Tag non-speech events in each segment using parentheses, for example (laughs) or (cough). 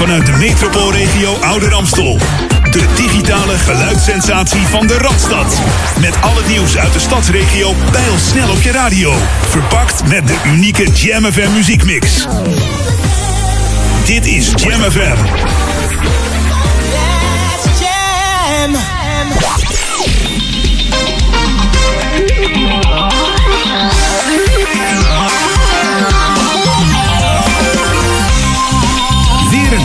vanuit de metropoolregio Ouder Amstel. De digitale geluidssensatie van de Radstad. Met al het nieuws uit de stadsregio snel op je radio. Verpakt met de unieke Jam FM muziekmix. Dit is Jam FM. Jam.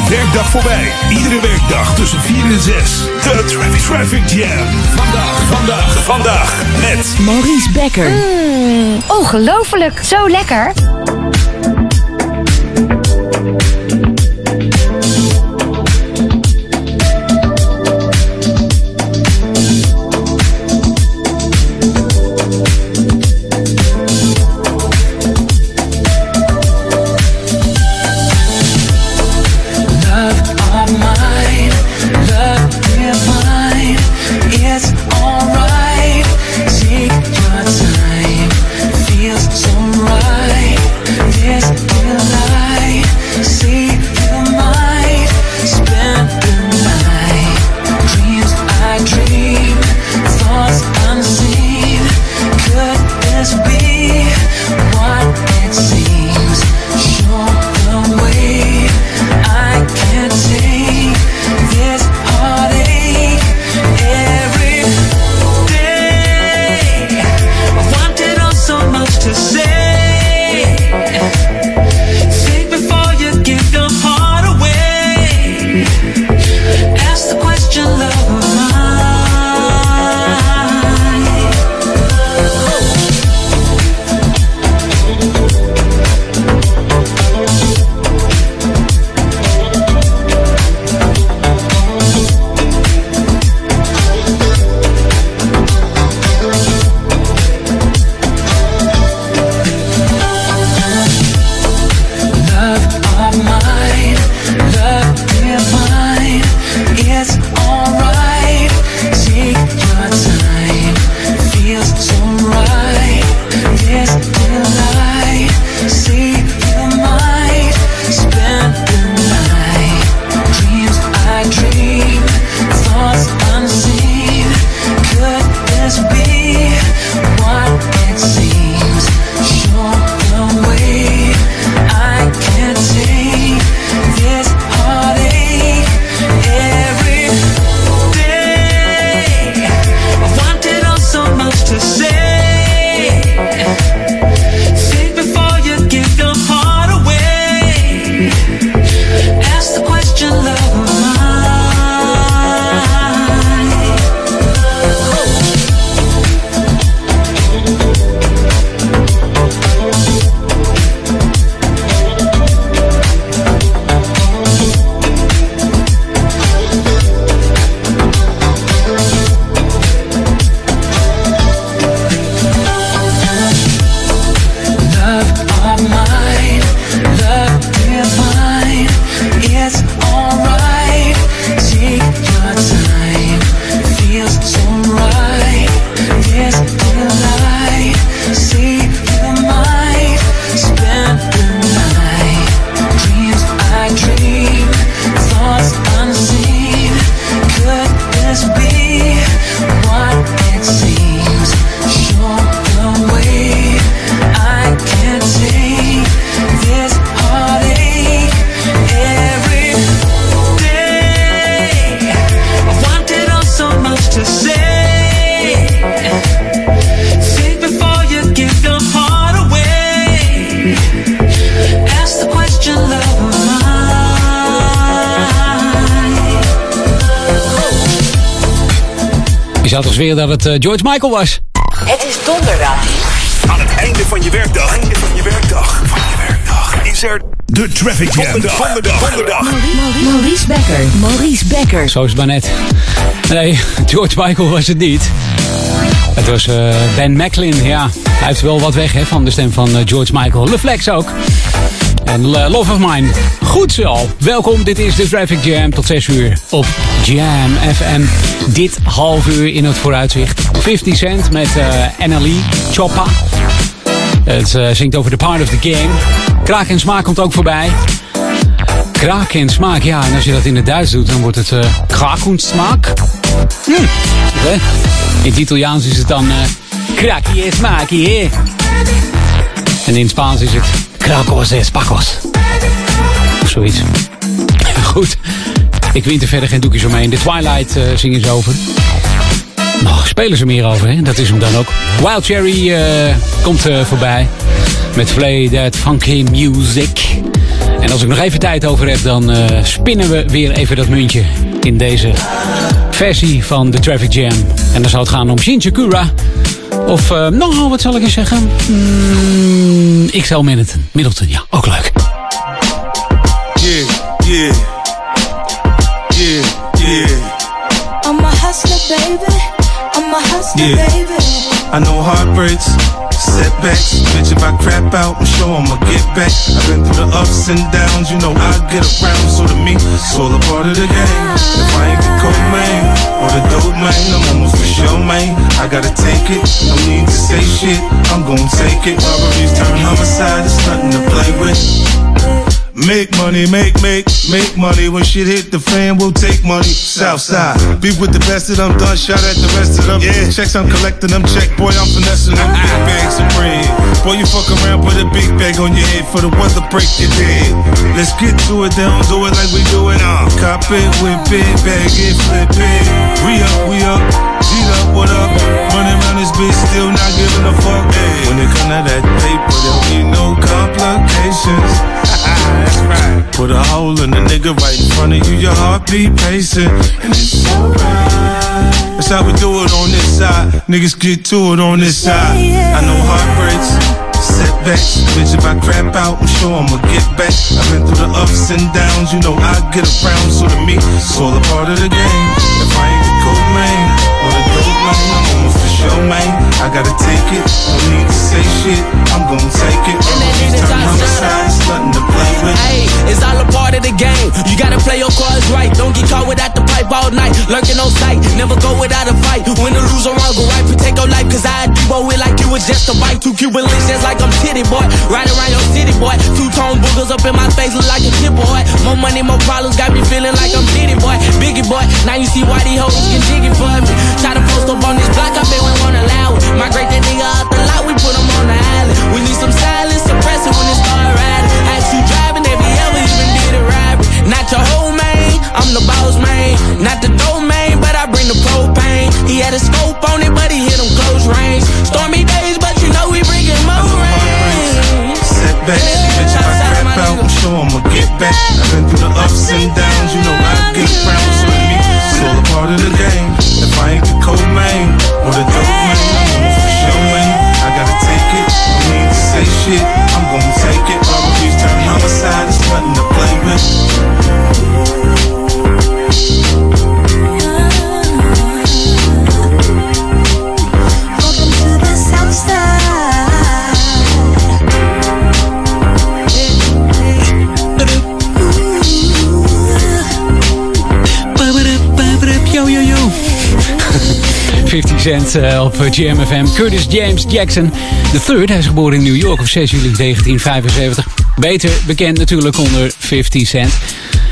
Werkdag voorbij. Iedere werkdag tussen 4 en 6. De Traffic, Traffic Jam. Vandaag, vandaag, vandaag met Maurice Becker. Mm, ongelooflijk, zo lekker. Dat het eh, George Michael was. Het is donderdag. Aan het einde van je werkdag. Einde van je werkdag. Van je werkdag. Is er de Traffic Jam. Donderdag. Donderdag. Donderdag. Maurice Becker. Maurice Becker. Zo is het maar net. Nee, (laughs) George Michael was het niet. Het was uh, Ben Macklin, ja. Hij heeft wel wat weg hè, van de stem van uh, George Michael. Le Flex ook. En Love of Mine. Goed zo. Welkom, dit is de Traffic Jam tot 6 uur op Jam FM. Dit half uur in het vooruitzicht. 50 Cent met uh, NLE, Choppa. Het uh, zingt over the part of the game. Kraak en Smaak komt ook voorbij. Kraak en smaak, ja. En als je dat in het Duits doet, dan wordt het uh, kraakensmaak. Hm. In het Italiaans is het dan uh, krakie en smaakie, En in Spaans is het krakos en spakos. Of zoiets. (laughs) Goed. Ik wint er verder geen doekjes omheen. De Twilight uh, zingen ze over. Nou, spelen ze meer over, hè? Dat is hem dan ook. Wild Cherry uh, komt uh, voorbij. Met Play That Funky Music. En als ik nog even tijd over heb, dan spinnen we weer even dat muntje in deze versie van de Traffic Jam. En dan zal het gaan om Shinchikura. Of, uh, nou, wat zal ik eens zeggen? Mm, XL Middleton. Middleton, ja, ook leuk. Yeah, yeah. Yeah, yeah. I'm a hustler, baby. I'm a hustler, Yeah. baby. I know heartbreaks, setbacks. Bitch, if I crap out, I'm sure I'ma get back. I've been through the ups and downs, you know I get around. So to me, it's all a part of the game. If I ain't the cold man or the dope man, I'm almost for sure, man. I gotta take it, no need to say shit. I'm gonna take it. Robberies turn homicide, it's nothing to play with. Make money, make, make, make money. When shit hit the fan, we'll take money. Southside, be with the best of them, done shot at the rest of them. Yeah, checks I'm collecting them, check, boy, I'm finessing them. Big bags of bread. Boy, you fuck around, put a big bag on your head for the weather, break your dead. Let's get to it, they don't do it like we do it. Uh, cop it, whip it, bag it, flip it. We up, we up, G'd up, what up? Running around this bitch, still not giving a fuck. Hey, when it come to that paper, there'll be no complications. (laughs) Put a hole in the nigga right in front of you, your heartbeat pacing. And it's alright. That's how we do it on this side. Niggas get to it on this side. I know heartbreaks, setbacks. Bitch, if I crap out, I'm sure I'ma get back. I've been through the ups and downs, you know I get around. So to me, it's all a part of the game. If I ain't the cold man without a fight. Win or lose or wrong, go right. Protect your life, cause I debo it like you was just a bite. Two Cuban links just like I'm titty boy. Ride around your city boy. Two tone boogers up in my face, look like a kid boy. More money, more problems, got me feeling like I'm Diddy boy. Biggie boy, now you see why these hoes get jiggy for me. Try to post up on this block, I bet we won't allow it. Migrate that nigga out the lot, we put him on the island. We need some silence, suppress it when it start riding. Ask you driving, if he ever even did a robbery. Not your whole man, I'm the boss man. Not the dough man, but I bring the propane. He had a scope on it, but he hit him close range. Stormy days, but you know we bringing more rain. Setbacks, bitch, I crap out, I'm sure I'ma get back. I've been through the ups and downs, you know I get around. So to me, it's all a part of the game. If I ain't the cold man or the dope man, I'm for sure, man. I gotta take it, no need to say shit. I'm gonna take it. Robberies turn homicide, it's nothing to play with. 50 Cent eh, op Jam FM. Curtis James Jackson. Third. Hij is geboren in New York op 6 juli 1975. Beter bekend natuurlijk onder 50 Cent.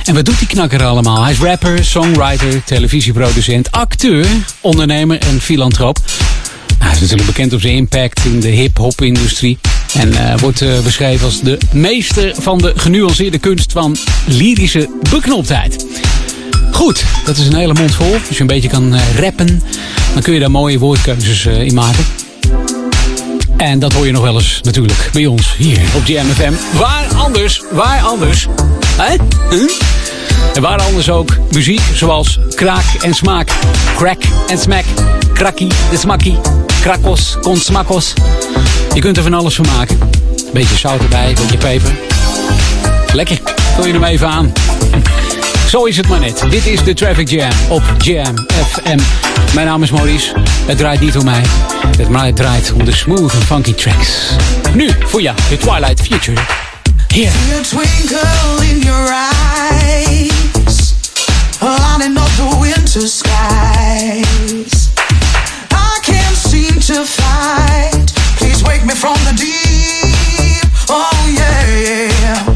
En wat doet die knakker allemaal? Hij is rapper, songwriter, televisieproducent, acteur, ondernemer en filantroop. Nou, hij is natuurlijk bekend op zijn impact in de hip-hop industrie. En eh, wordt eh, beschreven als de meester van de genuanceerde kunst van lyrische beknoptheid. Goed, dat is een hele mond vol. Als je een beetje kan eh, rappen, dan kun je daar mooie woordkeuzes eh, in maken. En dat hoor je nog wel eens natuurlijk bij ons hier op JMFM. Waar anders, waar anders? Hè? Huh? En waar anders ook muziek zoals kraak en smaak. Crack en smack. Krakkie, de smakkie. Krakos, konsmakos. Je kunt er van alles van maken. Beetje zout erbij, beetje peper. Lekker, vul je hem even aan. Zo is het maar net. Dit is de Traffic Jam op Jam FM. Mijn naam is Maurice. Het draait niet om mij. Het draait om de smooth en funky tracks. Nu voor jou, de Twilight Future. Hier. Twinkle in your eyes, lighting up the winter skies. I can't seem to find. Please wake me from the deep. Oh yeah.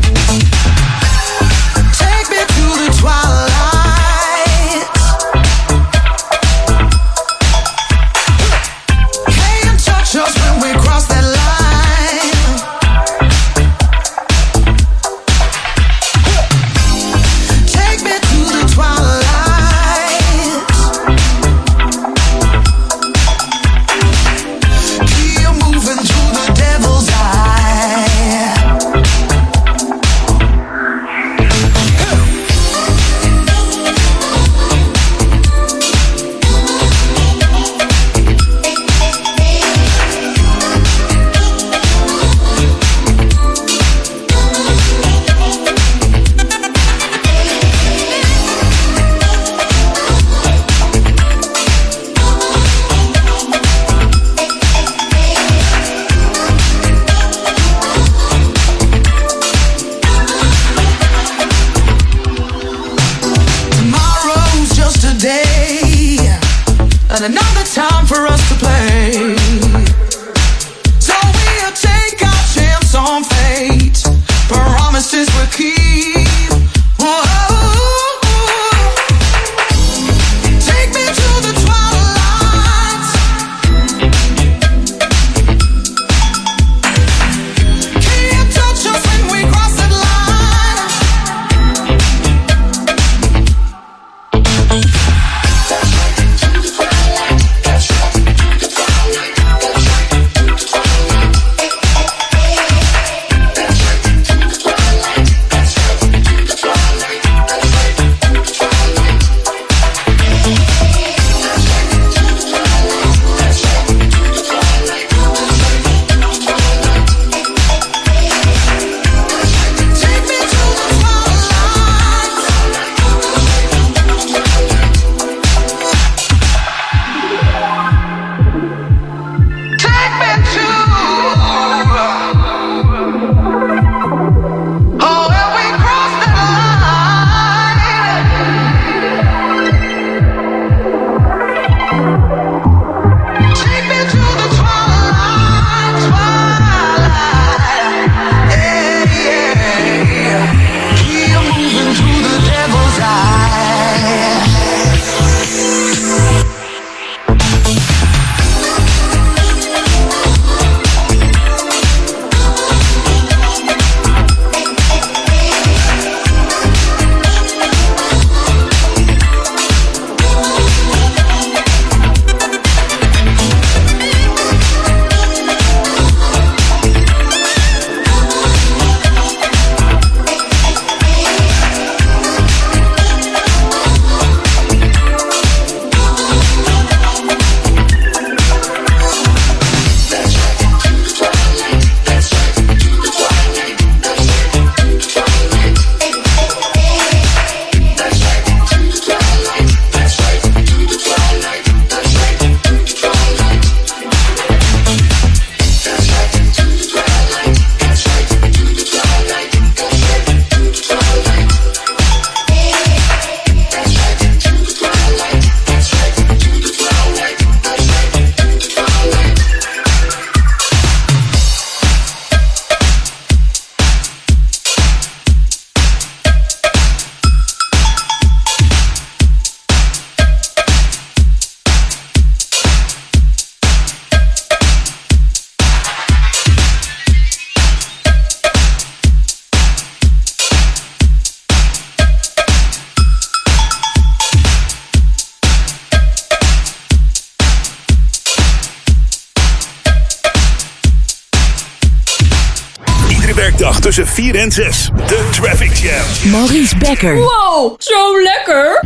Traffic Jam. Maurice Becker. Wow, zo lekker!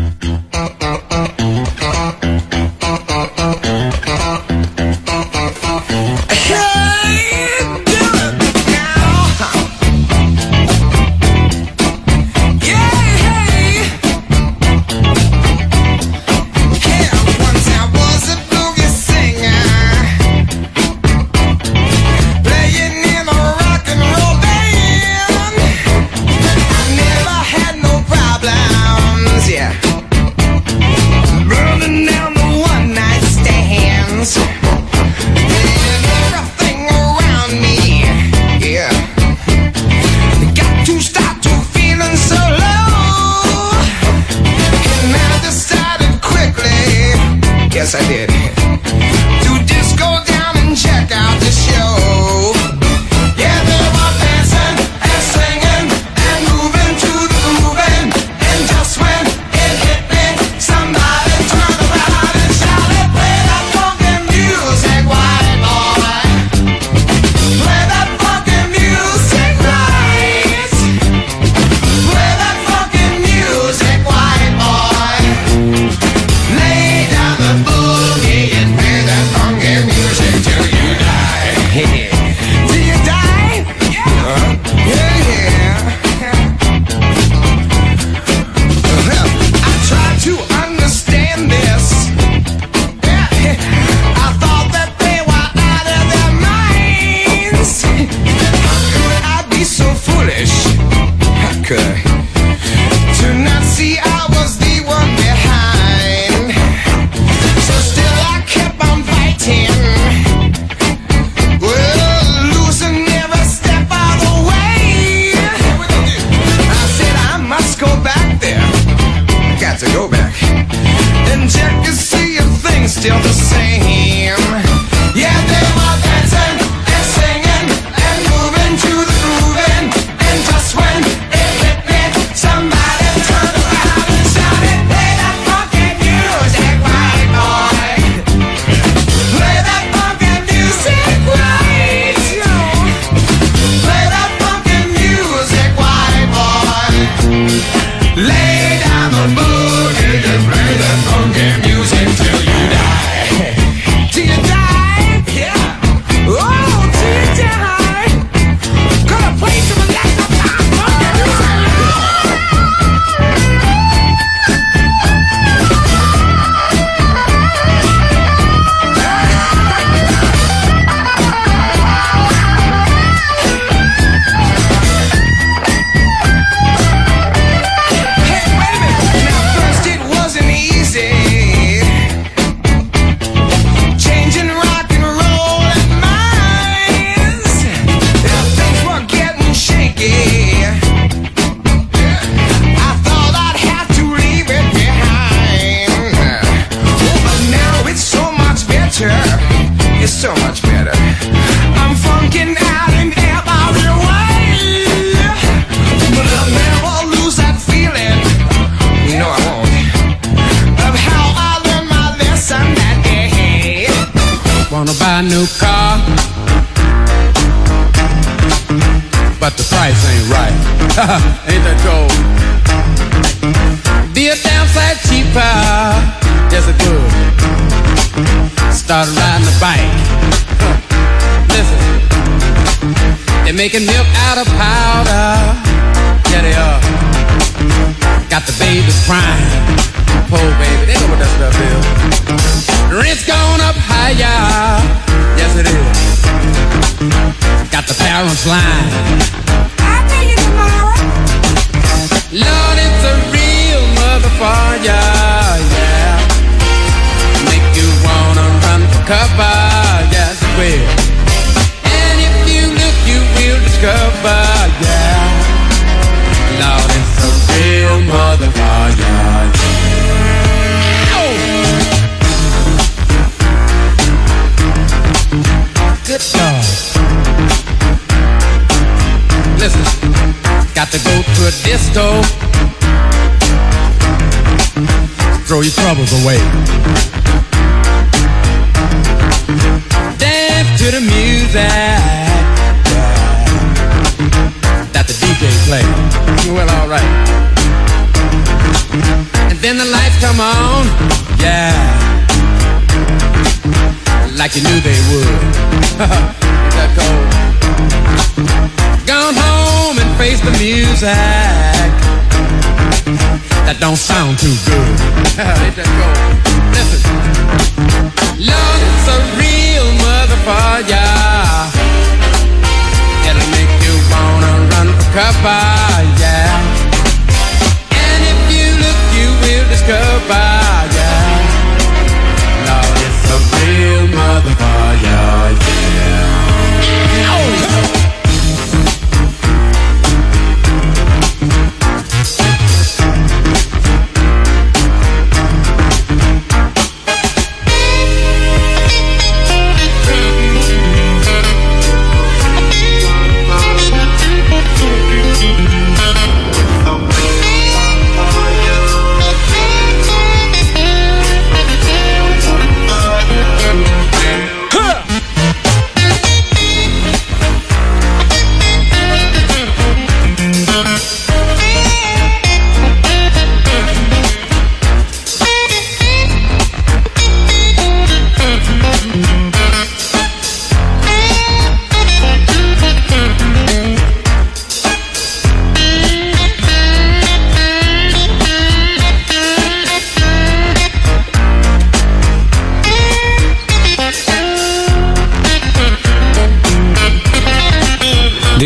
Wanna buy a new car, but the price ain't right. (laughs) ain't that cold? Be a damn sight cheaper. Yes, it could. Start riding the bike. (laughs) Listen, they're making milk out of powder. Yeah, they are. Got the babies crying. Poor baby, they know what that stuff is. Rent's gone up higher. Yes, it is. Got the parents lying. I'll pay you tomorrow. Lord, it's a real motherfucker. Yeah. Make you wanna run for cover. Yes, it will. And if you look, you will discover. Yeah. Lord, it's a real motherfucker. to go to a disco. Throw your troubles away. Dance to the music that the DJ plays. Well, alright. And then the lights come on. Yeah. Like you knew they would. (laughs) that cold. Face the music. That don't sound too good. Ain't that cold? Listen, it's a real motherfucker. It'll make you wanna run for cover, yeah. And if you look, you will discover, yeah. Lord, it's a real motherfucker,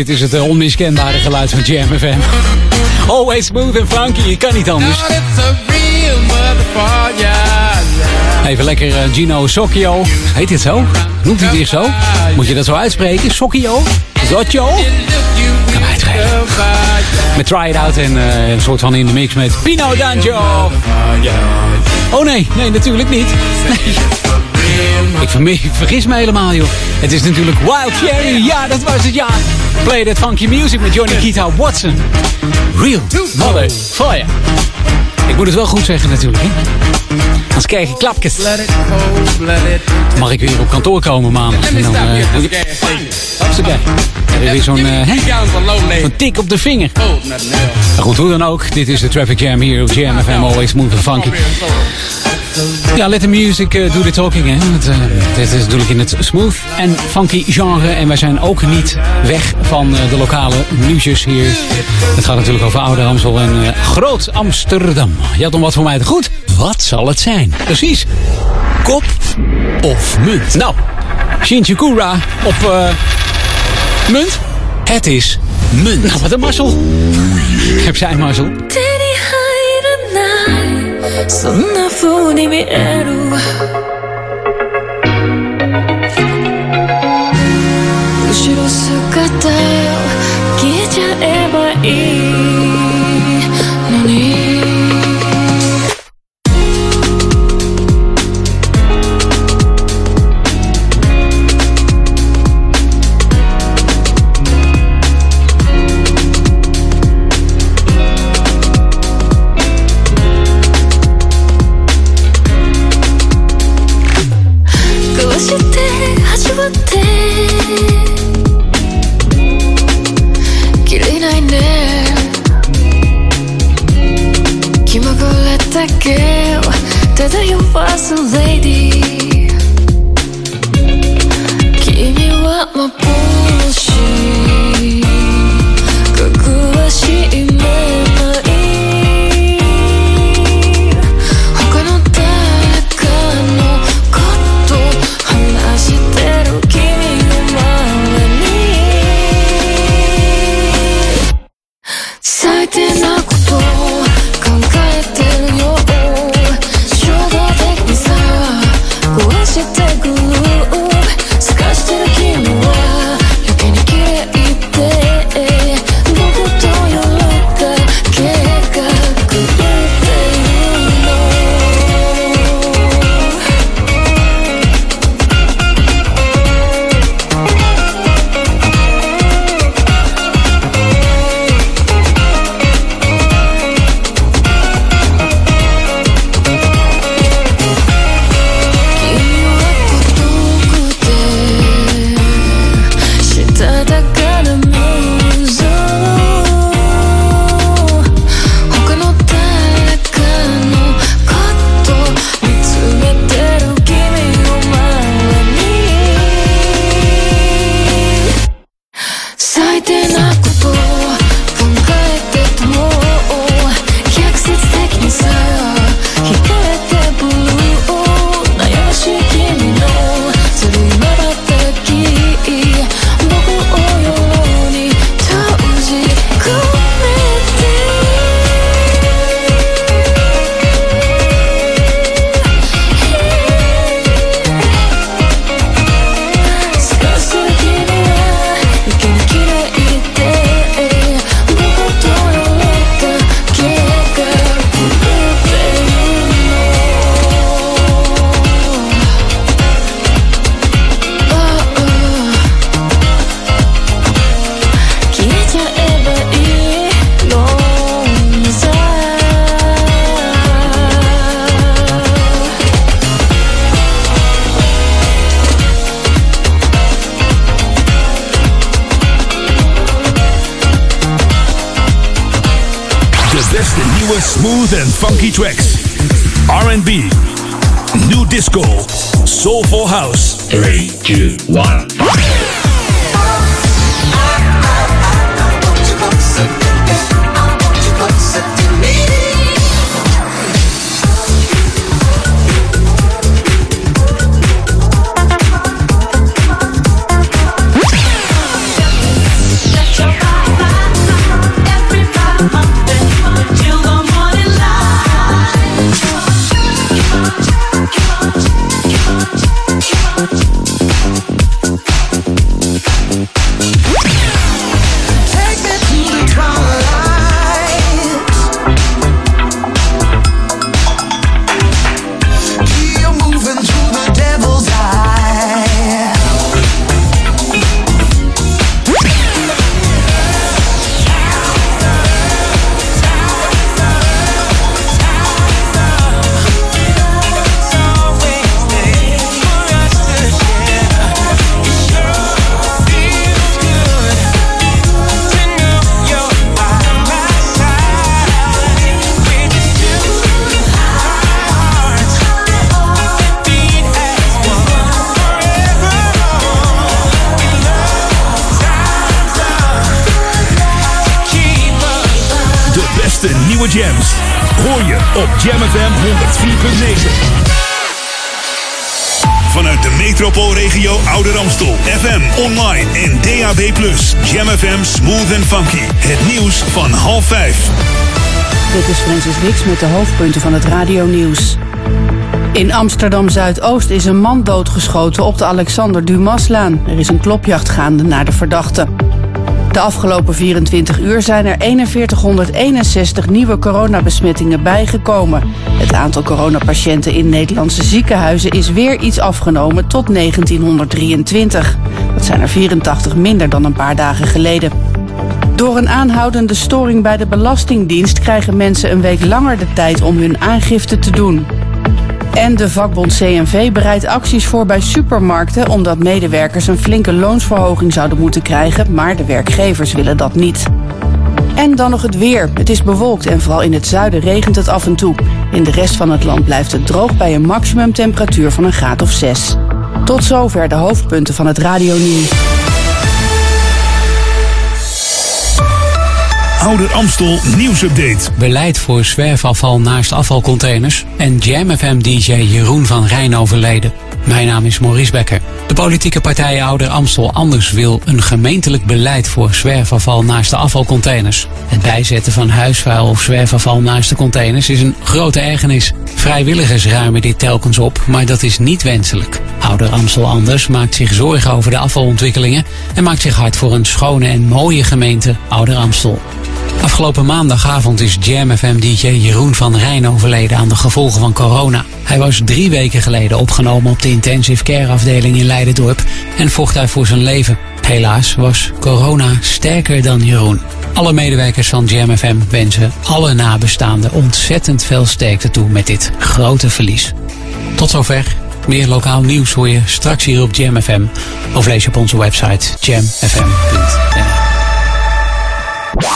Dit is het eh, onmiskenbare geluid van Jam FM. Always smooth and funky, je kan niet anders. Even lekker eh, Gino Socchio. Heet dit zo? Noemt hij dit zo? Moet je dat zo uitspreken? Socchio? Zocchio? Kan mij het schelen. Met Try It Out en eh, een soort van in de mix met Pino D'Angio. Oh nee, nee natuurlijk niet. Nee. Ik verme- ik vergis me helemaal joh. Het is natuurlijk Wild Cherry, ja dat was het ja. Play that funky music met Johnny Kita Watson. Real mother fire. Ik moet het wel goed zeggen natuurlijk hè. Anders krijg je klapjes. Mag ik weer op kantoor komen maandag? En dan, ik- station. Hupsakee. Er is zo'n late. tik op de vinger. Maar goed, hoe dan ook. Dit is de Traffic Jam hier op Jam FM. Always smooth and funky. Ja, let the music eh, do the talking. Hè. Eh, dit is natuurlijk in het smooth en funky genre. En wij zijn ook niet weg van eh, de lokale nieuwsjes hier. Het gaat natuurlijk over Oude Amstel en Groot Amsterdam. Je had wat voor mij goed. Wat zal het zijn? Precies. Kop of munt? Nou, Shinchikura op munt. Het is munt. Nou, wat een mazzel. Heb jij een mazzel? そんな風に見える後ろ姿を消えちゃえばいい。Tracks. R&B, new disco, soulful house. 3, van half vijf. Dit is Francis Wix met de hoofdpunten van het radionieuws. In Amsterdam Zuidoost is een man doodgeschoten op de Alexander Dumaslaan. Er is een klopjacht gaande naar de verdachte. De afgelopen 24 uur zijn er 4161 nieuwe coronabesmettingen bijgekomen. Het aantal coronapatiënten in Nederlandse ziekenhuizen is weer iets afgenomen tot 1923. Dat zijn er 84 minder dan een paar dagen geleden. Door een aanhoudende storing bij de Belastingdienst krijgen mensen een week langer de tijd om hun aangifte te doen. En de vakbond CNV bereidt acties voor bij supermarkten omdat medewerkers een flinke loonsverhoging zouden moeten krijgen, maar de werkgevers willen dat niet. En dan nog het weer. Het is bewolkt en vooral in het zuiden regent het af en toe. In de rest van het land blijft het droog bij een maximumtemperatuur van een graad of 6. Tot zover de hoofdpunten van het radionieuws. Ouder Amstel nieuwsupdate. Beleid voor zwerfafval naast afvalcontainers. En Jam FM DJ Jeroen van Rijn overleden. Mijn naam is Maurice Becker. De politieke partij Ouder Amstel Anders wil een gemeentelijk beleid voor zwerfafval naast de afvalcontainers. Het bijzetten van huisvuil of zwerfafval naast de containers is een grote ergernis. Vrijwilligers ruimen dit telkens op, maar dat is niet wenselijk. Ouder Amstel Anders maakt zich zorgen over de afvalontwikkelingen en maakt zich hard voor een schone en mooie gemeente Ouder Amstel. Afgelopen maandagavond is Jam FM DJ Jeroen van Rijn overleden aan de gevolgen van corona. Hij was drie weken geleden opgenomen op de intensive care afdeling in Leidendorp en vocht daar voor zijn leven. Helaas was corona sterker dan Jeroen. Alle medewerkers van Jam FM wensen alle nabestaanden ontzettend veel sterkte toe met dit grote verlies. Tot zover. Meer lokaal nieuws hoor je straks hier op Jam FM of lees je op onze website jamfm.nl. Weer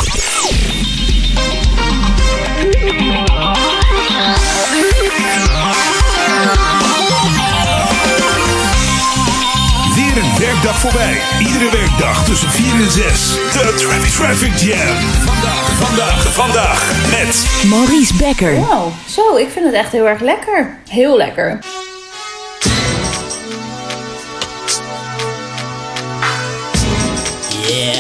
een werkdag voorbij. Iedere werkdag tussen 4 en 6. De Traffic Traffic Jam. Vandaag, vandaag, vandaag met Maurice Becker. Wow, zo, ik vind het echt heel erg lekker. Heel lekker. Feels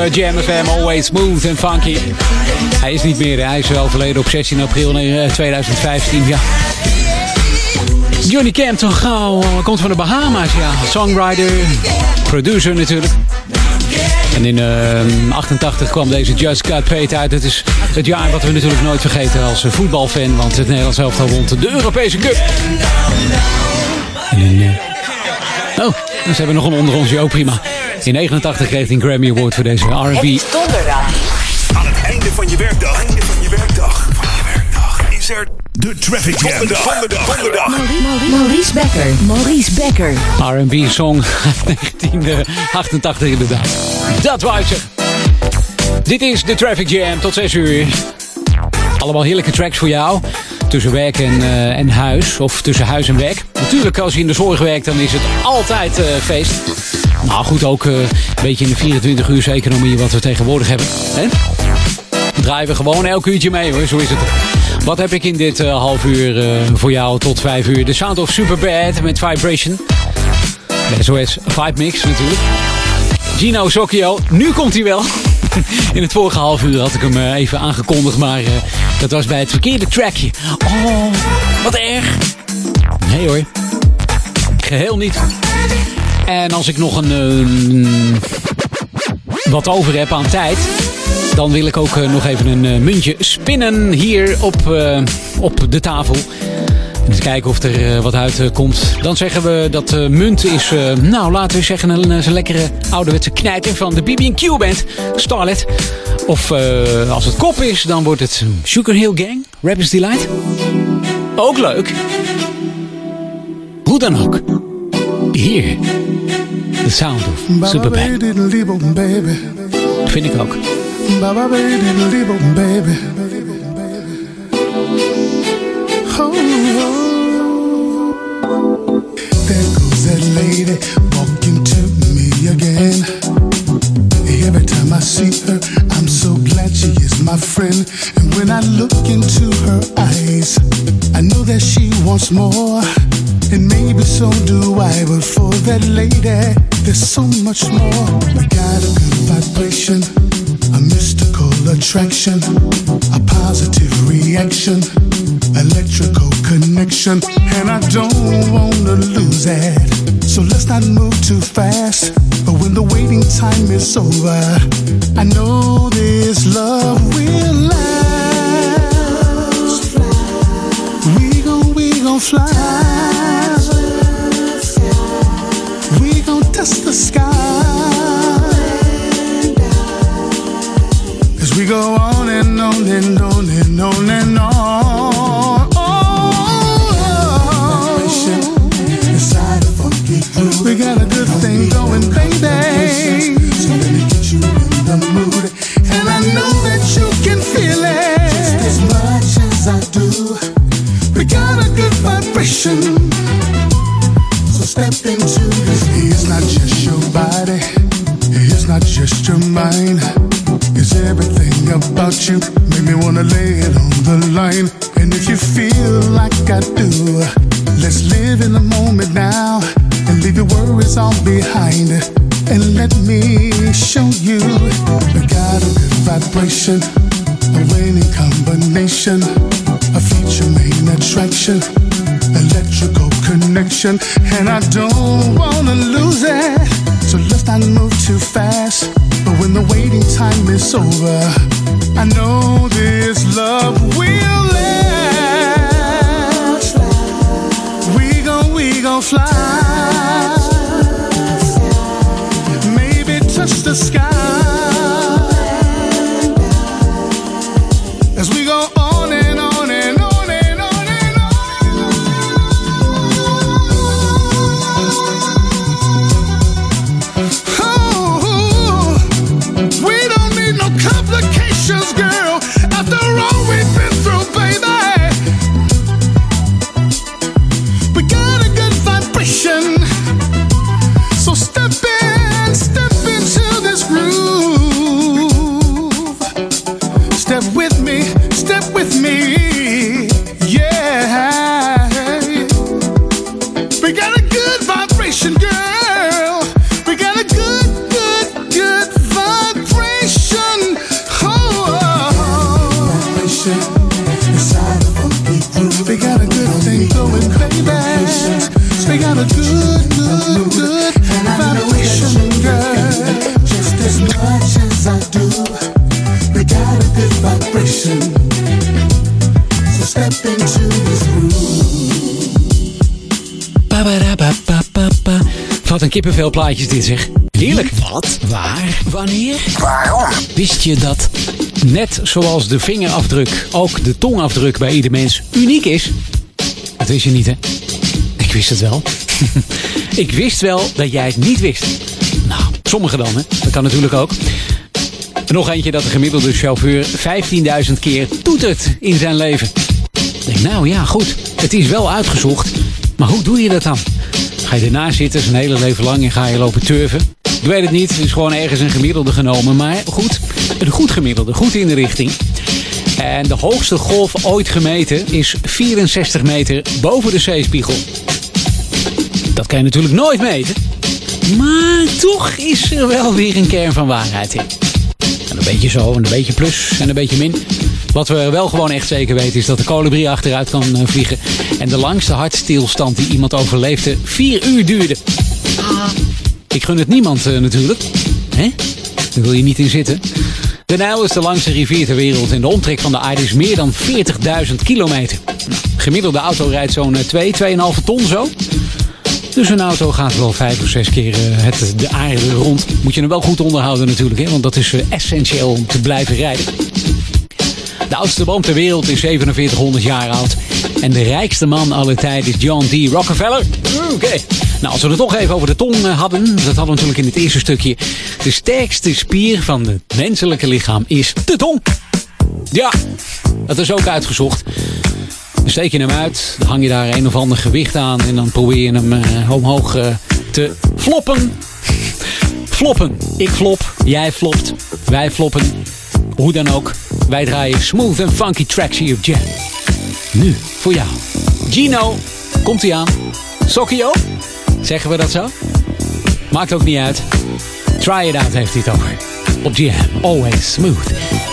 Eh, Jamfm always smooth and funky. Hij is niet meer, hij is wel verleden op 16 april 2015, eh, ja. Johnny Camp, toch gauw, komt van de Bahama's, ja. Songwriter, producer natuurlijk. En in 88 kwam deze Just Cut Paid uit. Het is het jaar wat we natuurlijk nooit vergeten als voetbalfan. Want het Nederlands elftal rond de Europese Cup. Oh, ze hebben nog een onder ons. Jo, prima. In 89 kreeg hij een Grammy Award voor deze R&B. donderdag. Aan het einde van je werkdag. Einde van je werkdag. Van je werkdag. Is er de Traffic Jam. Donderdag. Donderdag. donderdag. Maurice, Becker. Maurice Becker. R&B song (laughs) 1988 inderdaad. Dat was het. Dit is de Traffic Jam. Tot 6 uur. Allemaal heerlijke tracks voor jou tussen werk en, eh, en huis. Of tussen huis en werk. Natuurlijk, als je in de zorg werkt, dan is het altijd eh, feest. Nou goed, ook eh, een beetje in de 24 uur economie wat we tegenwoordig hebben. Hè? Draaien gewoon elk uurtje mee hoor, zo is het. Wat heb ik in dit eh, half uur eh, voor jou tot 5 uur? De Sound of Superbad met Vibration. De SOS Vibe Mix natuurlijk. Gino Socchio, nu komt hij wel. (laughs) In het vorige half uur had ik hem even aangekondigd, maar dat was bij het verkeerde trackje. Oh, wat erg. Nee hoor, geheel niet. En als ik nog een, eh, wat over heb aan tijd, dan wil ik ook eh, nog even een eh, muntje spinnen hier op, op de tafel. Eens kijken of er wat uitkomt. Dan zeggen we dat de munt is, nou laten we zeggen, een, een lekkere ouderwetse knijter van de BB&Q band, Starlet. Of als het kop is, dan wordt het Sugar Hill Gang, Rappers Delight. Ook leuk. Hoe dan ook. Hier, The Sound of Superbad. baby. Vind ik ook. Baba baby. There goes that lady walking to me again. Every time I see her, I'm so glad she is my friend. And when I look into her eyes, I know that she wants more. And maybe so do I, but for that lady, there's so much more. I got a good vibration, a mystical attraction, a positive reaction, electrical connection, and I don't wanna lose it. So let's not move too fast. But when the waiting time is over, I know this love will last. We gon' we gon' fly. The sky. As we go on and on and on and on and on. We got a good thing going, baby. Me get you in the mood. And I know that you can feel it. Just as much as I do. We got a good vibration. So step into this. Mind. It's everything about you. Make me wanna lay it on the line. And if you feel like I do, let's live in the moment now and leave your worries all behind. And let me show you we got a good vibration, a winning combination, a feature main attraction, electrical connection, and I don't wanna lose it. So let's not move too fast. The waiting time is over, I know this love will last. We gon' we gon' fly. Maybe touch the sky. Een kippenvelplaatjes dit zeg. Heerlijk. Wat? Waar? Wanneer? Waarom? Wist je dat net zoals de vingerafdruk ook de tongafdruk bij ieder mens uniek is? Dat wist je niet hè? Ik wist het wel. (laughs) Ik wist wel dat jij het niet wist. Nou, sommigen dan hè. Dat kan natuurlijk ook. Nog eentje dat de gemiddelde chauffeur 15.000 keer toetert in zijn leven. Ik denk, nou ja, goed. Het is wel uitgezocht. Maar hoe doe je dat dan? Ga je ernaast zitten zijn hele leven lang en ga je lopen turven? Ik weet het niet. Het is gewoon ergens een gemiddelde genomen. Maar goed, een goed gemiddelde. Goed in de richting. En de hoogste golf ooit gemeten is 64 meter boven de zeespiegel. Dat kan je natuurlijk nooit meten. Maar toch is er wel weer een kern van waarheid in. En een beetje zo, en een beetje plus en een beetje min. Wat we wel gewoon echt zeker weten is dat de kolibrie achteruit kan eh, vliegen. En de langste hartstilstand die iemand overleefde vier uur duurde. Ik gun het niemand eh, natuurlijk. Hè? Daar wil je niet in zitten. De Nijl is de langste rivier ter wereld en de omtrek van de aarde is meer dan 40.000 kilometer. Nou, gemiddelde auto rijdt zo'n 2, 2,5 ton zo. Dus een auto gaat wel vijf of zes keer eh, het, de aarde rond. Moet je hem wel goed onderhouden natuurlijk, hè? want dat is eh, essentieel om te blijven rijden. De oudste boom ter wereld is 4700 jaar oud. En de rijkste man aller tijden is John D. Rockefeller. Oké. Nou, als we het toch even over de tong eh, hadden. Dat hadden we natuurlijk in het eerste stukje. De sterkste spier van het menselijke lichaam is de tong. Ja, dat is ook uitgezocht. Dan steek je hem uit, dan hang je daar een of ander gewicht aan en dan probeer je hem eh, omhoog eh, te floppen. Floppen. Ik flop, jij flopt, wij floppen. Hoe dan ook, wij draaien smooth en funky tracks hier op Jam. Nu, voor jou. Gino, komt hij aan. Sokio? Zeggen we dat zo? Maakt ook niet uit. Try it out heeft hij over. Op Jam, always smooth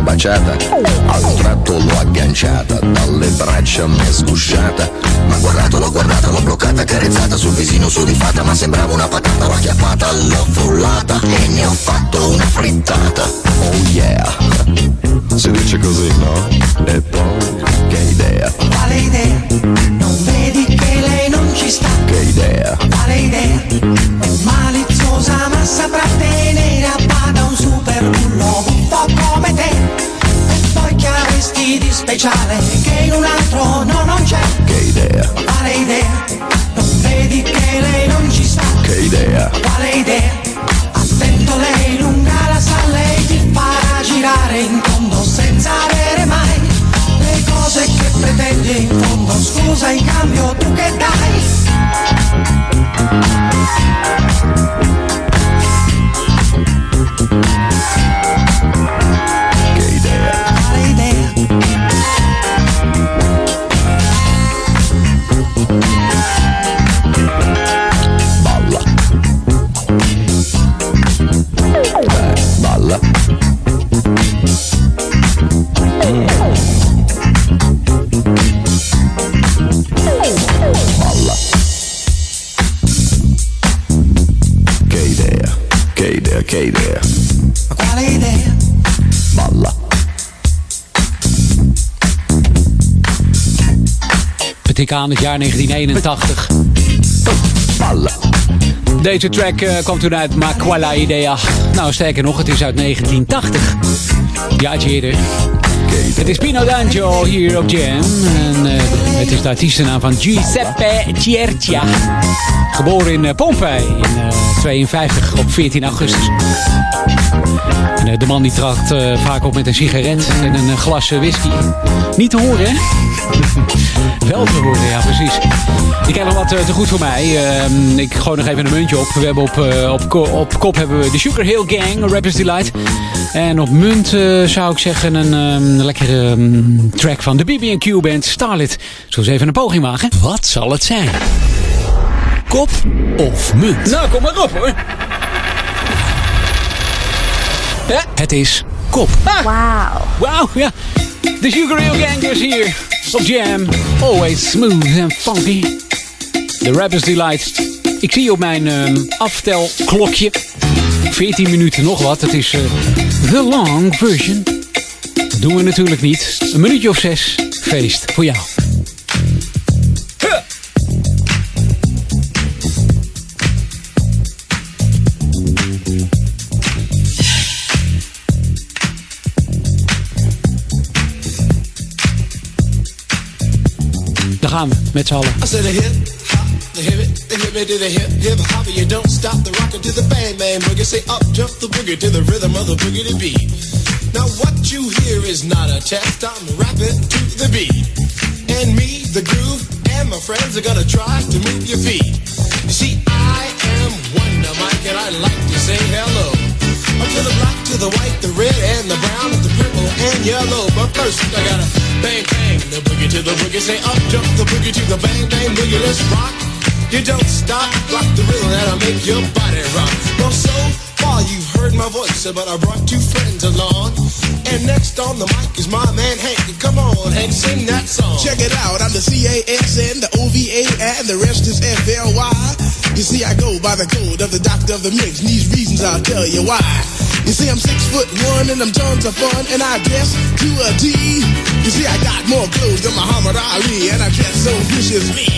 l'ho baciata, a un tratto l'ho agganciata, dalle braccia mi è sgusciata, ma guardato, l'ho guardata, l'ho bloccata, carezzata sul visino sudifata, ma sembrava una patata, l'ho acchiappata, l'ho frullata e ne ho fatto una frittata. Oh yeah, si dice così, no? E poi, che idea, Quale idea? Non vedi che lei non ci sta? che idea, Quale idea? È maliziosa ma saprà speciale che in un altro no non c'è? che idea, Quale idea? Non vedi che lei non ci sta? che idea, Quale idea? Attento lei lunga la sa, lei ti farà girare in tondo senza avere mai le cose che pretendi in fondo. Scusa in cambio tu che dai? Aan het jaar 1981. Balla. Deze track eh, kwam toen uit Ma Quella Idea. Nou, sterker nog, het is uit 1980. Jaartje eerder. Het is Pino D'Angelo hier op Jam. En eh, het is de artiestennaam van Giuseppe Ciercia. Geboren in eh, Pompei in eh 52 op 14 augustus. En, de man die trad eh, vaak op met een sigaret en een glas whisky. Niet te horen, hè? Wel te horen, ja, precies. Die krijgt nog wat eh, te goed voor mij. Ehm, ik gooi nog even een muntje op. We hebben op, eh, op, ko- op kop hebben we de Sugar Hill Gang, Rappers Delight. En op munt eh, zou ik zeggen een ehm, lekkere ehm, track van de BB&Q band Starlit. Zo eens even een poging wagen. Wat zal het zijn? Kop of munt? Nou, kom maar op hoor. Ja, het is kop. Wauw. Wauw, ja. De Sugar Hill Gang is hier op Jam. Always smooth and funky. The Rappers Delight. Ik zie op mijn ehm, aftelklokje 14 minuten nog wat. Het is eh, de long version. Dat doen we natuurlijk niet. Een minuutje of zes. Feest voor jou. Gaan we met z'n allen. The hip it, the hip it to the hip hip hop. You don't stop the rockin' to the bang bang boogie. Say up jump the boogie to the rhythm of the boogie to beat. Now what you hear is not a test. I'm rapping to the beat, and me, the groove, and my friends are gonna try to move your feet. You see, I am Wonder Mike, and I like to say hello. To the black, to the white, the red, and the brown, and the purple, and yellow. But first, I gotta bang, bang the boogie to the boogie. Say up, jump the boogie to the bang, bang boogie. Let's rock. You don't stop, rock the rhythm that'll make your body rock. Well, so far you've heard my voice, but I brought two friends along. And next on the mic is my man Hank. Come on, Hank, sing that song. Check it out, I'm the C-A-S-N, the O-V-A, and the rest is F-L-Y. You see, I go by the code of the doctor of the mix, and these reasons I'll tell you why. You see, I'm six foot one, and I'm tons of fun, and I dress to a T. You see, I got more clothes than Muhammad Ali, and I dress so viciously.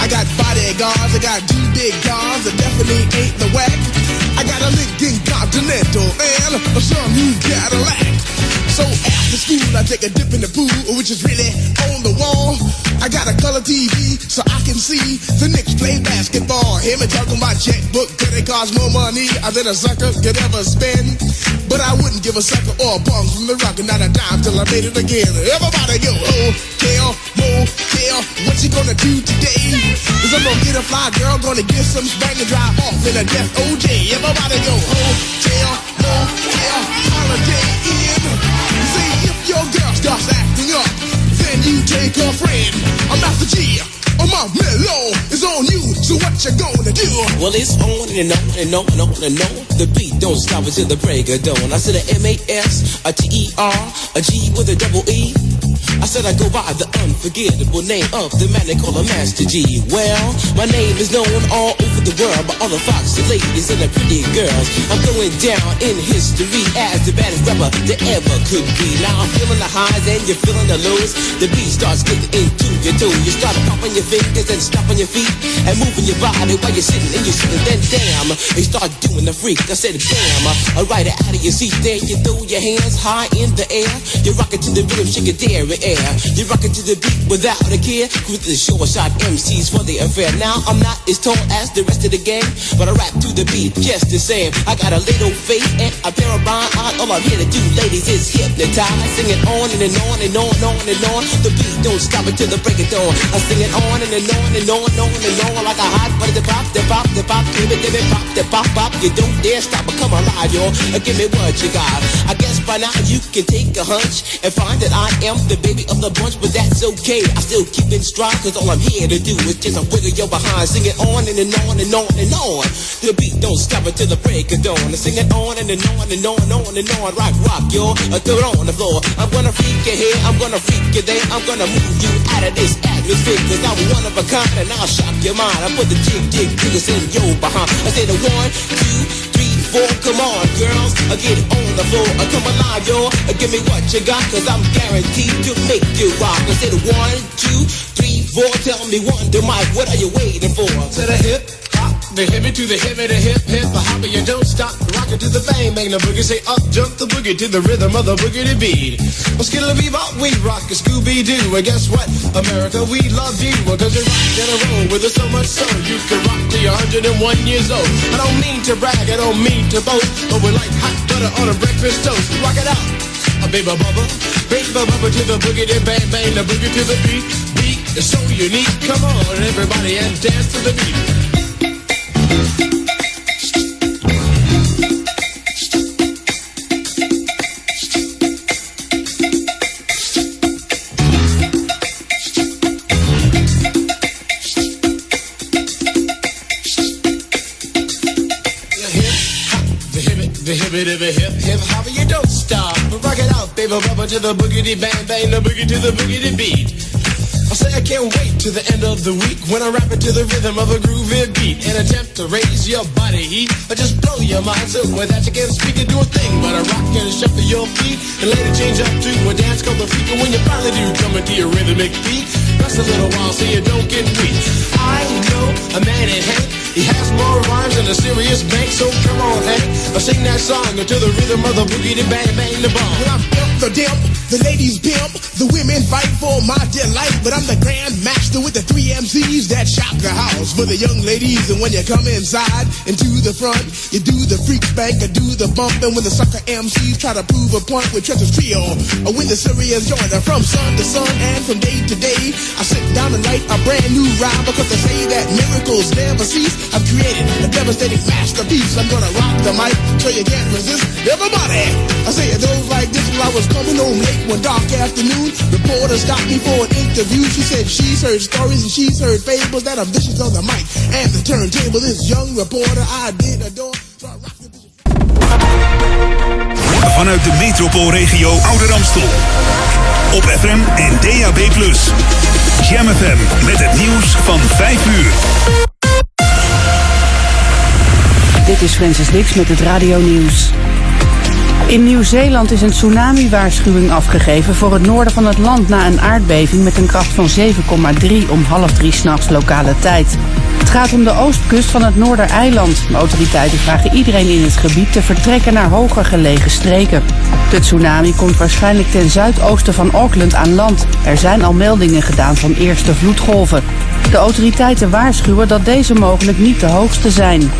I got bodyguards, I got two big cars that definitely ain't the whack. I got a Lincoln Continental and a some new Cadillac. So after school, I take a dip in the pool, which is really on the wall. I got a color TV so I can see the Knicks play basketball. Him and talking my checkbook, could it cost more money than a sucker could ever spend? But I wouldn't give a sucker or a bum from the rock and not a dime till I made it again. Everybody go, oh, hotel, motel, oh, what you gonna do today? Cause I'm gonna get a fly girl, gonna get some spank and drive off in a death OJ. Everybody go, oh, hotel, motel, holiday your girl starts acting up, then you take her friend. I'm Master G. Oh my mellow is on you, so what you gonna do? Well, it's on and on and on and on and on. The beat don't stop until the break of dawn. I said a M-A-S, a T-E-R, a G with a double E. I said I go by the unforgettable name of the man they call a Master G. Well, my name is known all over the world by all the foxy ladies and the pretty girls. I'm going down in history as the baddest rapper there ever could be. Now I'm feeling the highs and you're feeling the lows. The beat starts getting into your toe. You start popping your fingers and stomping your feet and moving your body while you're sitting and you're sitting. Then damn, you start doing the freak. I said damn, uh, I ride it out of your seat. There you throw your hands high in the air. You rock it to the rhythm, shake it air. You rock it to the beat without a care. With the short shot MCs for the affair. Now I'm not as tall as the rest of the gang, but I rap to the beat just the same. I got a little face and a pair of rhyme eyes. All I'm here to do, ladies, is hypnotize. Sing it on and, and on and on and on and on. The beat don't stop until the break of dawn. I sing it on and, and on and on and on and on like a hot butter. The pop, the pop, the pop, give it, give it, pop, the pop, pop. You don't dare stop, but come alive, y'all. Give me what you got. I guess by now you can take a hunch and find that I am the baby of the bunch, but that's okay. I still keep in stride, cause all I'm here to do is just a wiggle your behind. Sing it on and, and on and on and on. The beat don't stop until the break of dawn. I sing it on and, and on and on and on and on. Rock, rock, yo. Uh, throw it on the floor. I'm gonna freak you here, I'm gonna freak you there. I'm gonna move you out of this atmosphere, cause I'm one of a kind and I'll shock your mind. I put the jig, jig, jiggers in your behind. I say the one, two, three, four. Come on, girls, uh, get on the floor. Uh, come alive, yo. Uh, give me what you got, cause I'm guaranteed to make you rock. I the one, two, three, four. Tell me one, the mic, what are you waiting for? To the hip, the hippie to the hippie, the hip, hip, the hopper, you don't stop. Rock it to the bang, bang the boogie. Say up, jump the boogie to the rhythm of the boogie to beat. Well, skittle bebop, we rock a Scooby Doo. And guess what? America, we love you. Cause you rock in a row with us so much so you can rock till you're 101 years old. I don't mean to brag, I don't mean to boast, but we're like hot butter on a breakfast toast. Rock it out. A baby bubba, baby bubba to the boogie, the bang bang, the boogie to the beat. Beat is so unique. Come on, everybody, and dance to the beat. To the boogity bang bang, the boogie to the boogity beat. I say I can't wait to the end of the week when I rap it to the rhythm of a groovy beat. and attempt to raise your body heat or just blow your mind so that you can't speak and do a thing but a rock and shuffle your feet and later change up to a dance called the freak. And when you finally do come into your rhythmic beat, rest a little while so you don't get weak. I know a man in Hank. He has more rhymes than a serious bank, so come on, Hank. I sing that song until the rhythm of the boogie, the bang, bang, the bomb. Well, I'm the dimp, the ladies pimp, the women fight for my delight. But I'm the grand master with the three MCs that shock the house for the young ladies. And when you come inside and to the front, you do the freak spank or do the bump. And when the sucker MCs try to prove a point with Trevor's trio, or when the serious joiner from sun to sun and from day to day, I sit down and write a brand new rhyme because they say that miracles never cease. I've created a devastating masterpiece. I'm gonna rock the mic so you can't resist. Everybody, I say it goes like this. While I was coming home late one dark afternoon, reporter stopped me for an interview. She said she's heard stories and she's heard fables that are vicious on the mic and the turntable. This young reporter I did adore. Vanuit de metropoolregio Ouder Amstel. Op FM en DAB+. Jam FM met het nieuws van 5 uur. Dit is Francis Dix met het Radio Nieuws. In Nieuw-Zeeland is een tsunami-waarschuwing afgegeven voor het noorden van het land na een aardbeving met een kracht van 7,3 om half drie s'nachts lokale tijd. Het gaat om de oostkust van het Noordereiland. De autoriteiten vragen iedereen in het gebied te vertrekken naar hoger gelegen streken. De tsunami komt waarschijnlijk ten zuidoosten van Auckland aan land. Er zijn al meldingen gedaan van eerste vloedgolven. De autoriteiten waarschuwen dat deze mogelijk niet de hoogste zijn.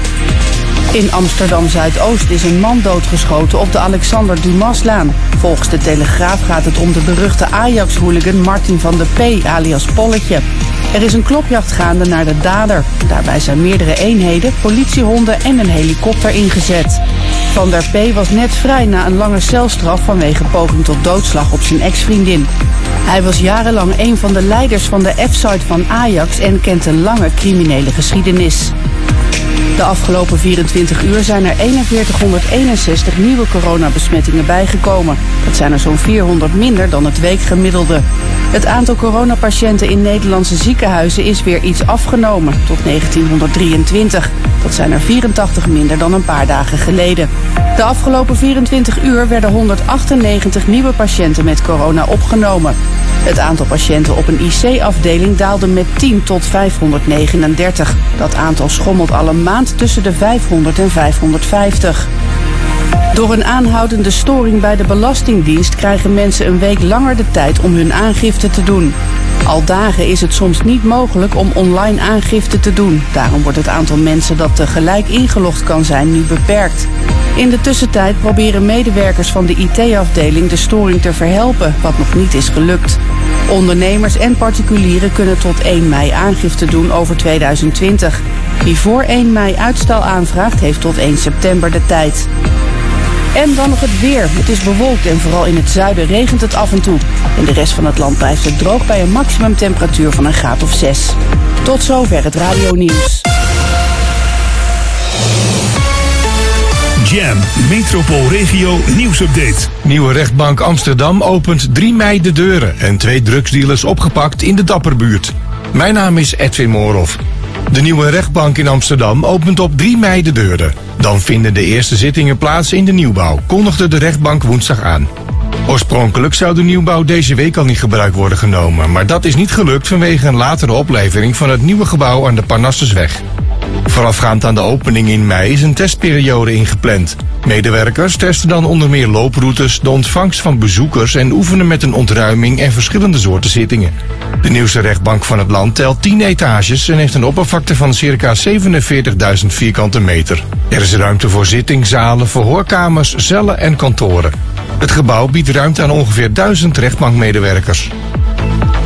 In Amsterdam Zuidoost is een man doodgeschoten op de Alexander Dumaslaan. Volgens de Telegraaf gaat het om de beruchte Ajax-hooligan Martin van der P. alias Polletje. Er is een klopjacht gaande naar de dader. Daarbij zijn meerdere eenheden, politiehonden en een helikopter ingezet. Van der P. was net vrij na een lange celstraf vanwege poging tot doodslag op zijn ex-vriendin. Hij was jarenlang een van de leiders van de F-site van Ajax en kent een lange criminele geschiedenis. De afgelopen 24 uur zijn er 4161 nieuwe coronabesmettingen bijgekomen. Dat zijn er zo'n 400 minder dan het weekgemiddelde. Het aantal coronapatiënten in Nederlandse ziekenhuizen is weer iets afgenomen, tot 1923. Dat zijn er 84 minder dan een paar dagen geleden. De afgelopen 24 uur werden 198 nieuwe patiënten met corona opgenomen. Het aantal patiënten op een IC-afdeling daalde met 10 tot 539. Dat aantal schommelt al een maand tussen de 500 en 550. Door een aanhoudende storing bij de Belastingdienst krijgen mensen een week langer de tijd om hun aangifte te doen. Al dagen is het soms niet mogelijk om online aangifte te doen. Daarom wordt het aantal mensen dat tegelijk ingelogd kan zijn nu beperkt. In de tussentijd proberen medewerkers van de IT-afdeling de storing te verhelpen, wat nog niet is gelukt. Ondernemers en particulieren kunnen tot 1 mei aangifte doen over 2020. Wie voor 1 mei uitstel aanvraagt, heeft tot 1 september de tijd. En dan nog het weer. Het is bewolkt en vooral in het zuiden regent het af en toe. In de rest van het land blijft het droog bij een maximumtemperatuur van een graad of 6. Tot zover het radio nieuws. Jam, metropoolregio nieuwsupdate. Nieuwe rechtbank Amsterdam opent 3 mei de deuren en twee drugsdealers opgepakt in de Dapperbuurt. Mijn naam is Edwin Moorhoff. De nieuwe rechtbank in Amsterdam opent op 3 mei de deuren. Dan vinden de eerste zittingen plaats in de nieuwbouw, kondigde de rechtbank woensdag aan. Oorspronkelijk zou de nieuwbouw deze week al niet gebruikt worden genomen, maar dat is niet gelukt vanwege een latere oplevering van het nieuwe gebouw aan de Parnassusweg. Voorafgaand aan de opening in mei is een testperiode ingepland. Medewerkers testen dan onder meer looproutes, de ontvangst van bezoekers en oefenen met een ontruiming en verschillende soorten zittingen. De nieuwste rechtbank van het land telt 10 etages en heeft een oppervlakte van circa 47.000 vierkante meter. Er is ruimte voor zittingzalen, verhoorkamers, cellen en kantoren. Het gebouw biedt ruimte aan ongeveer 1000 rechtbankmedewerkers.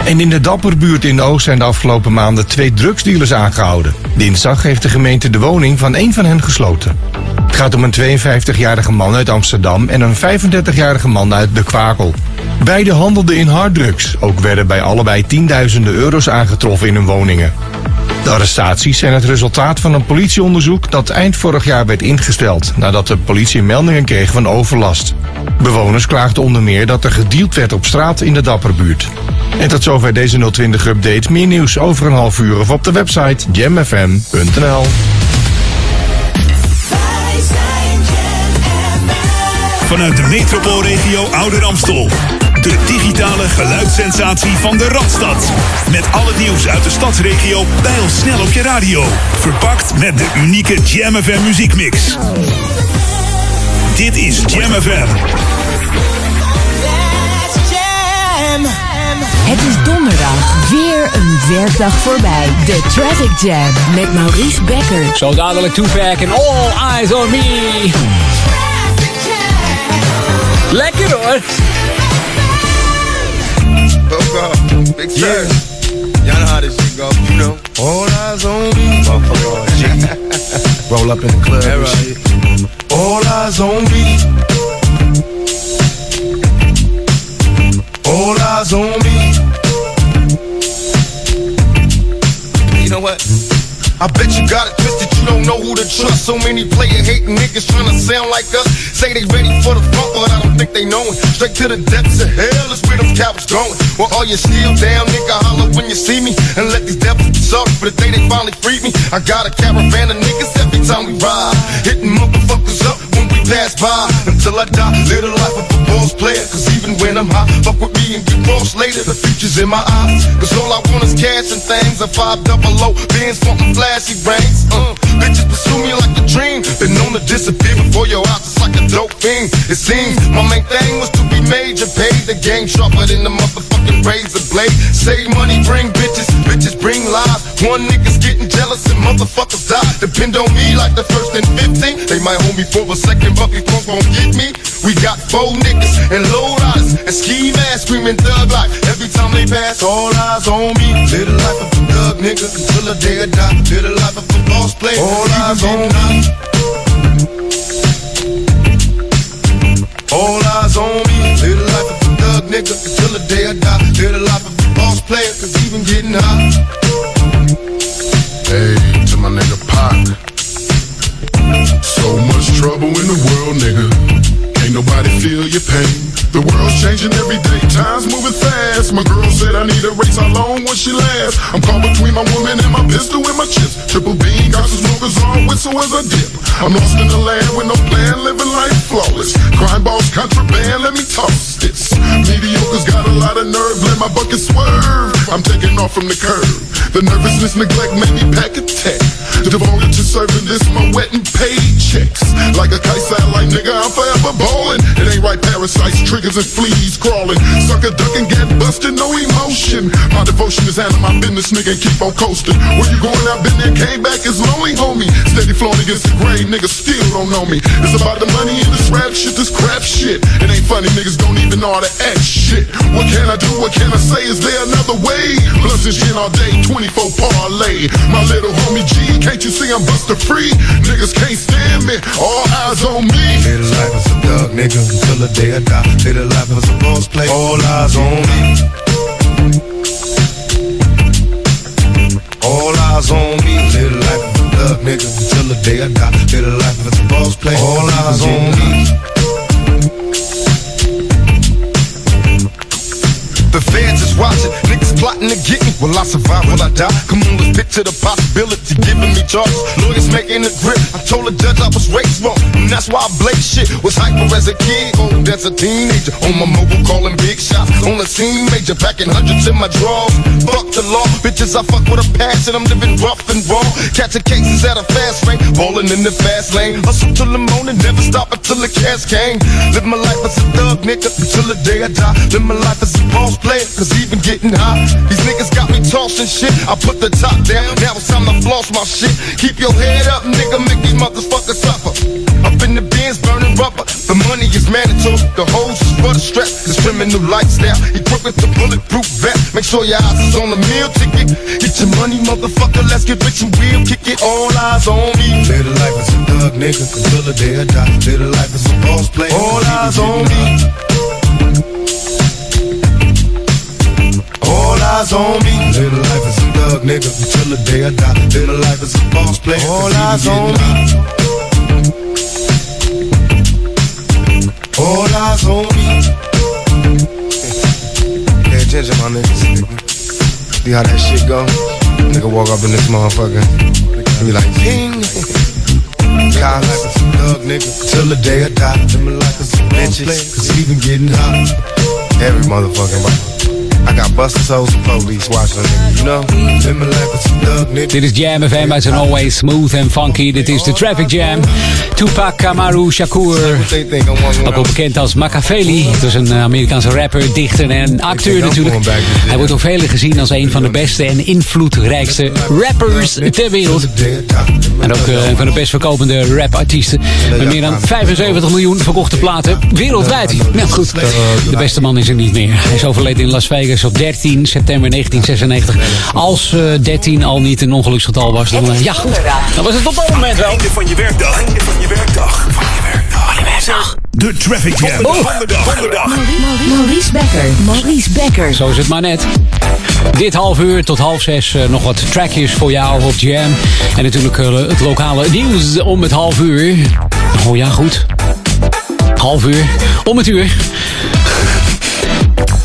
En in de Dapperbuurt in Oost zijn de afgelopen maanden twee drugsdealers aangehouden. Dinsdag heeft de gemeente de woning van één van hen gesloten. Het gaat om een 52-jarige man uit Amsterdam en een 35-jarige man uit De Kwakel. Beide handelden in harddrugs. Ook werden bij allebei tienduizenden euro's aangetroffen in hun woningen. De arrestaties zijn het resultaat van een politieonderzoek dat eind vorig jaar werd ingesteld nadat de politie meldingen kreeg van overlast. Bewoners klaagden onder meer dat er gedeeld werd op straat in de Dapperbuurt. En tot zover deze 020-update. Meer nieuws over een half uur of op de website jamfm.nl. Vanuit de metropoolregio Ouder Amstel. De digitale geluidssensatie van de Radstad. Met al het nieuws uit de stadsregio snel op je radio. Verpakt met de unieke Jam FM muziekmix. Dit is Jam FM. Het is donderdag, weer een werkdag voorbij. De Traffic Jam met Maurice Becker. Zo dadelijk Tupac en All Eyes on Me. Lekker hoor. Big Yeah. Y'all know how this shit go, you know. All eyes on me. Motherfucker. Roll up in the club and shit. All eyes on me. All eyes on me. You know what? I bet you got it twisted, you don't know who to trust. So many player hating niggas trying to sound like us. Say they ready for the front, but I don't think they know it. Straight to the depths of hell is where them cowards going. Well, all you still down, nigga, holler when you see me. And let these devils be sorry for the day they finally freed me. I got a caravan of niggas every time we ride. Hitting motherfuckers up when we pass by. Until I die, live the life of a boss player. Cause even when I'm high, fuck with me and get lost later. The future's in my eyes. Cause all I want is cash and things. A five double O, bands wanting flashy rings. Uh, bitches pursue me like a dream. Been known to disappear before your eyes, it's like a dope thing. It seems my main thing was to be major, paid the game sharper than the motherfucking razor blade. Save money, bring bitches, bitches bring lies. One nigga's getting jealous and motherfuckers die. Depend on me like the first and 15. They might hold me for a second, but before won't get me. We got four niggas and low riders and ski masks screaming thug life. Every time they pass, all eyes on me. Live the life of a thug nigga until the day I die. Live the life of a boss player. All eyes on me. All eyes on me. Live the life of a thug nigga until the day I die. Live the life of a boss player, cause even getting high. Hey, to my nigga Pac. So much trouble in the world, nigga. Ain't nobody feel your pain. The world's changing every day, time's moving fast. My girl said I need a race, how long will she last? I'm caught between my woman and my pistol and my chips. Triple beam, got some smokers on, whistle as I dip. I'm lost in the land with no plan, living life flawless. Crime boss, contraband, let me toss this. Mediocre's got a lot of nerve, let my bucket swerve. I'm taking off from the curb. The nervousness, neglect made me pack a tech. Devoted to serving this, my wet and paychecks. Like a kite satellite, nigga, I'm forever ballin'. It ain't right, parasites, triggers and fleas crawling. Sucker ducking, get busted, no emotion. My devotion is handling my business, nigga, and keep on coasting. Where you going? I've been there, came back, it's lonely, homie. Steady flowing against the grain, niggas still don't know me. It's about the money in this rap shit, this crap shit. It ain't funny, niggas don't even know how to act shit. What can I do? What can I say? Is there another way? Blunts and shit all day, 24 parlay. My little homie G, can't you see I'm buster free? Niggas can't stand me, all eyes on me. Life as a thug nigga until the day I die. Live the life as a boss player. All eyes on me. All eyes on me. Live the life of a thug nigga until the day I die. Live the life as a boss player. All eyes on me. The fans is watching, niggas plotting to get me. Will I survive? Will I die? Come on, let's picture the possibility. Giving me charges, lawyers making a grip. I told the judge I was raised wrong, and that's why I blaze shit. Was hyper as a kid, old as a teenager. On my mobile, calling big shots. On the scene, major, packing hundreds in my drawers. Fuck the law, bitches, I fuck with a passion. I'm living rough and raw. Catching cases at a fast rate, balling in the fast lane. Hustle till the morning, never stop until the cash came. Live my life as a thug, nigga, until the day I die. Live my life as a boss player, cause even getting high. These niggas got me tossing shit. I put the top down, now it's time to floss my shit. Keep your head up, nigga, make these motherfuckers suffer. Up in the bins, burning rubber. The money is mandatory, the hose is for the strap. This criminal lifestyle, equipped with the bulletproof vest. Make sure your eyes is on the meal ticket. Get your money, motherfucker, let's get rich and we'll kick it. All eyes on me. Live the life as a thug, nigga, until the day I die. Live the life as a boss player. All eyes on me. All eyes on me. Live the life as a thug, nigga, until the day I die. Live the life as a boss player. All eyes on me. All eyes on me. Pay attention, my niggas. See how that shit go? Nigga walk up in this motherfucker. And be like, ping. God, life is a thug, nigga. Till the day I die. Life as a bitches. Cause even getting hot. Every motherfucking body. I got busted souls and police watching you know? Dit is Jam FM uit zijn Always Smooth and Funky. Dit is de Traffic Jam. Tupac Kamaru Shakur. Ook wel bekend als Machiavelli. Het was een Amerikaanse rapper, dichter en acteur natuurlijk. Hij wordt door velen gezien als een van de beste en invloedrijkste rappers ter wereld. En ook eh, een van de best verkopende rapartiesten. Met meer dan 75 miljoen verkochte platen wereldwijd. Nou goed, de beste man is er niet meer. Hij is overleden in Las Vegas dus op 13 september 1996. Als eh, 13 al niet een ongeluksgetal was, dan eh, ja goed. Dan was het op dat moment wel. Einde van je werkdag. Einde van je werkdag. Van je werkdag. De Traffic Jam. Oh. Donderdag. Donderdag. Maurice Becker. Maurice Becker. Zo is het maar net. Dit half uur tot half zes eh, nog wat trackjes voor jou op Jam. En natuurlijk eh, het lokale nieuws om het half uur. Oh ja, goed. Half uur. Om het uur.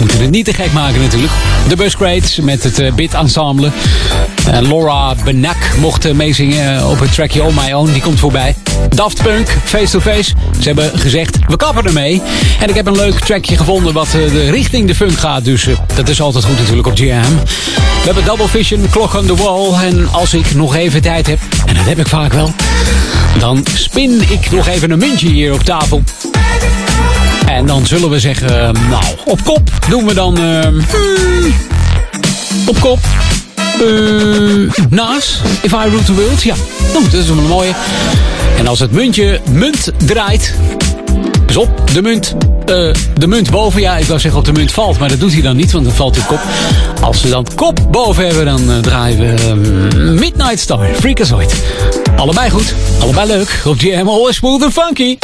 Moeten het niet te gek maken natuurlijk. De Buscrates met het eh, Bit Ensemble. Eh, Laura Benak mocht eh, meezingen op het trackje On My Own. Die komt voorbij. Daft Punk, Face to Face. Ze hebben gezegd, we kappen ermee. En ik heb een leuk trackje gevonden wat eh, de richting de funk gaat. Dus dat is altijd goed natuurlijk op Jam. We hebben Double Vision, Clock on the Wall. En als ik nog even tijd heb, en dat heb ik vaak wel... dan spin ik nog even een muntje hier op tafel. En dan zullen we zeggen, nou, op kop doen we dan... eh, hmm, op kop. Naast, if I rule the world. Ja, nou, dat is een mooie. En als het muntje munt draait... Dus op de munt, eh, de munt boven. Ja, ik wou zeggen op de munt valt, maar dat doet hij dan niet, want dan valt hij kop. Als we dan kop boven hebben, dan eh, draaien we eh, Midnight Star, Freakazoid. Allebei goed, allebei leuk. Op GM always smooth and funky.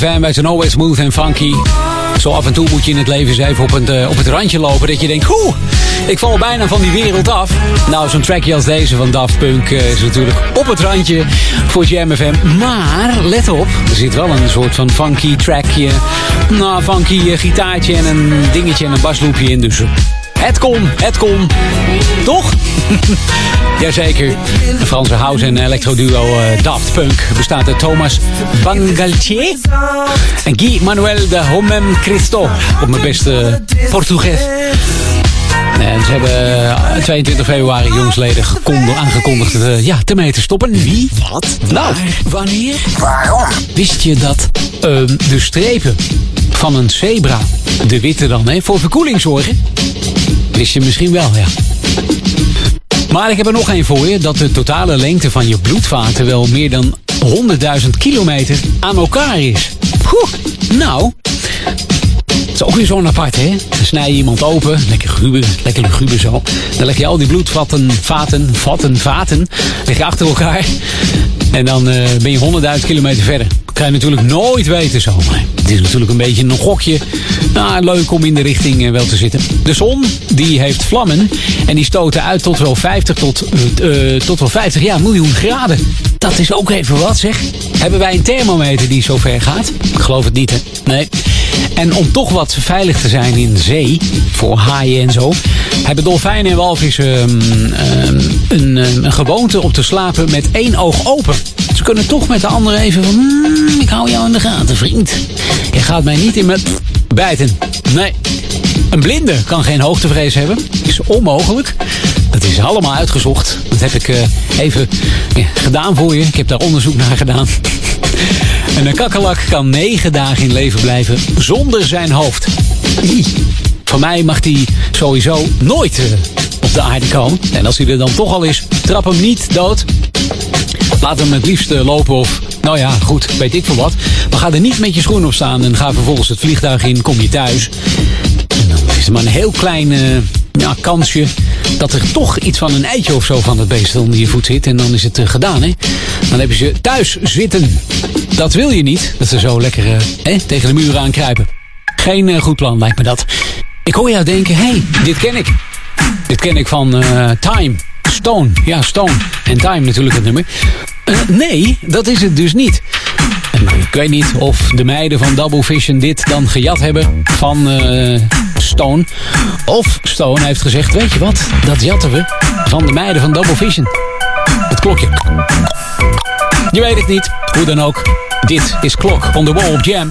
Jam FM, wij zijn always smooth en funky. Zo af en toe moet je in het leven eens even op het, eh, op het randje lopen. Dat je denkt, oeh, ik val bijna van die wereld af. Nou, zo'n trackje als deze van Daft Punk eh, is natuurlijk op het randje voor Jam FM. Maar, let op, er zit wel een soort van funky trackje. Nou, funky eh, gitaartje en een dingetje en een basloopje in. Dus het kon, het kon. Toch? (laughs) Jazeker. De Franse house- en electro-duo eh, Daft Punk bestaat uit Thomas Bangaltier en Guy Manuel de Homem Cristo. Op mijn beste Portugees. En ze hebben eh, 22 februari jongsleden gekondigd, aangekondigd eh, ja, ermee te stoppen. Wie? Wat? Nou, wanneer? Waarom? Wist je dat eh, de strepen van een zebra, de witte dan, hè, voor verkoeling zorgen? Wist je misschien wel, ja. Maar ik heb er nog één voor je. Dat de totale lengte van je bloedvaten wel meer dan 100.000 kilometer aan elkaar is. Poeh, nou, dat is ook weer zo'n apart, hè? Dan snij je iemand open, lekker guber, lekker luguber zo. Dan leg je al die bloedvatten, vaten, vatten, vaten, leg je achter elkaar. En dan eh, ben je 100.000 kilometer verder. Dat kan je natuurlijk nooit weten zo. Het is natuurlijk een beetje een gokje. Nou, leuk om in de richting eh, wel te zitten. De zon, die heeft vlammen. En die stoten uit tot wel 50, tot, eh, eh, tot wel 50 ja, miljoen graden. Dat is ook even wat, zeg. Hebben wij een thermometer die zo ver gaat? Ik geloof het niet, hè? Nee. En om toch wat veilig te zijn in zee, voor haaien en zo, hebben dolfijnen en walvissen ehm, ehm, een, ehm, een gewoonte om te slapen met één oog open. Ze kunnen toch met de andere even van, "Hmm, ik hou jou in de gaten, vriend. Je gaat mij niet in mijn (laughs) bijten. Nee. Een blinde kan geen hoogtevrees hebben. Is onmogelijk. Dat is allemaal uitgezocht. Dat heb ik eh, even gedaan voor je. Ik heb daar onderzoek naar gedaan. En (laughs) een kakkerlak kan negen dagen in leven blijven zonder zijn hoofd. Van mij mag die sowieso nooit eh, op de aarde komen. En als hij er dan toch al is, trap hem niet dood. Laat hem het liefst eh, lopen of, nou ja, goed, weet ik veel wat. Maar ga er niet met je schoen op staan en ga vervolgens het vliegtuig in, kom je thuis. En dan is er maar een heel klein eh, ja, kansje dat er toch iets van een eitje of zo van het beest onder je voet zit. En dan is het gedaan, hè. Dan heb je ze thuis zitten. Dat wil je niet, dat ze zo lekker tegen de muren aankruipen. Geen goed plan, lijkt me dat. Ik hoor jou denken, hé, hey, dit ken ik. Dit ken ik van eh, Time. Stone. Ja, Stone. En Time natuurlijk het nummer. Eh, nee, dat is het dus niet. En ik weet niet of de meiden van Double Vision dit dan gejat hebben van eh, Stone. Of Stone heeft gezegd, weet je wat, dat jatten we van de meiden van Double Vision. Het klokje. Je weet het niet. Hoe dan ook. Dit is Klok on the Wall Jam.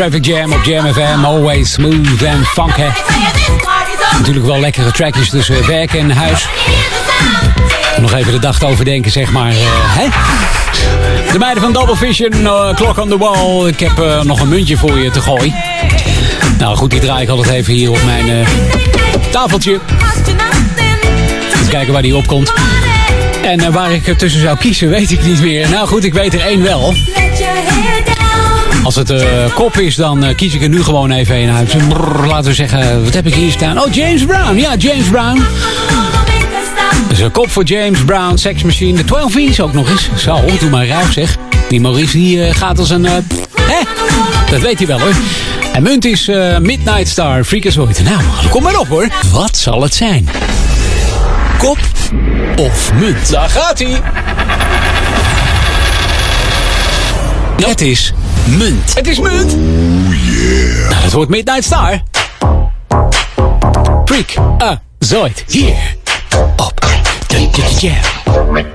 Traffic Jam op Jam FM. Always smooth and funky. Natuurlijk wel lekkere trackjes tussen werk en huis. Nog even de dag overdenken, zeg maar. eh, hè? De meiden van Double Vision, eh, Clock on the Wall. Ik heb eh, nog een muntje voor je te gooien. Nou goed, die draai ik altijd even hier op mijn tafeltje. Even kijken waar die opkomt. En waar ik er tussen zou kiezen, weet ik niet meer. Nou goed, ik weet er één wel. Als het eh, kop is, dan eh, kies ik er nu gewoon even een uit. Brrr, laten we zeggen, wat heb ik hier staan? Oh, James Brown. Ja, James Brown. Dus een kop voor James Brown, Sex Machine. De 12 V's ook nog eens. Zo, doe maar ruif zeg. Die Maurice die, eh, gaat als een... hè? Dat weet hij wel hoor. En munt is Midnight Star, Freakazoid. Nou, kom maar op hoor. Wat zal het zijn? Kop of munt? Daar gaat hij. Het is munt. Het is munt. Oh yeah. Nou, dat wordt Midnight Star. Freak, ah, Zoid, hier. Op de, jam. De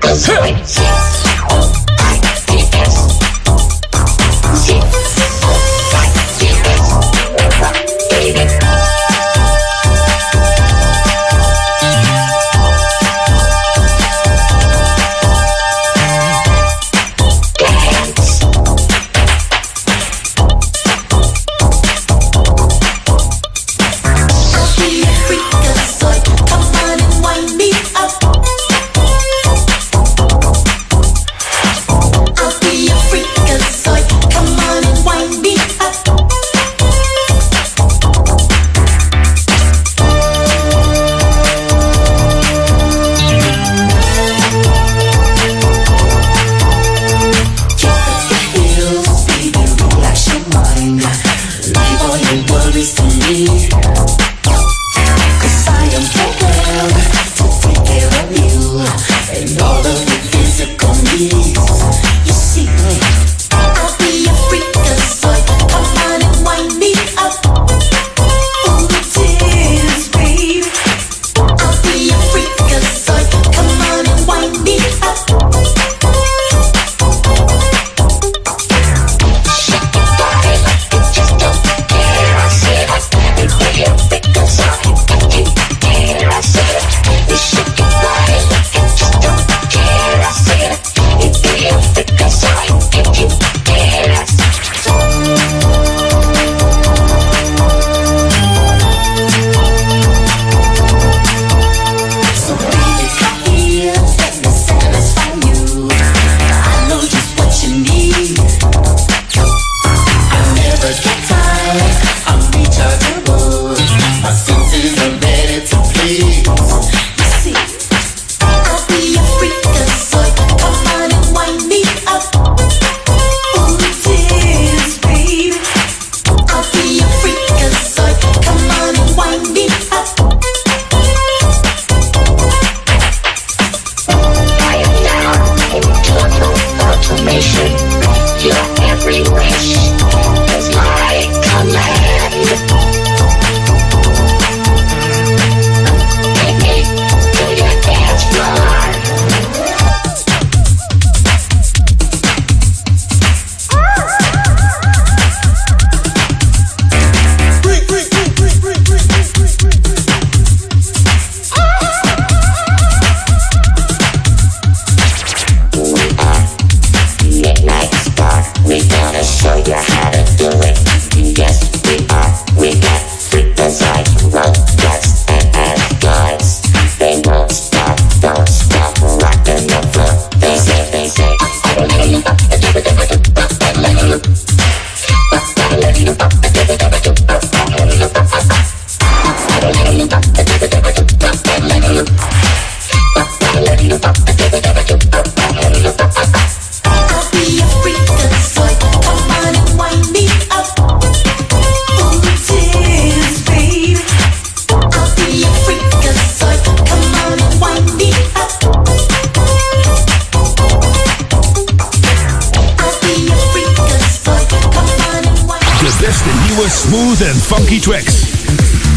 smooth and funky tracks.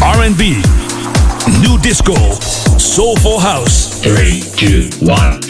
R&B, new disco, soulful house. 3, 2, 1.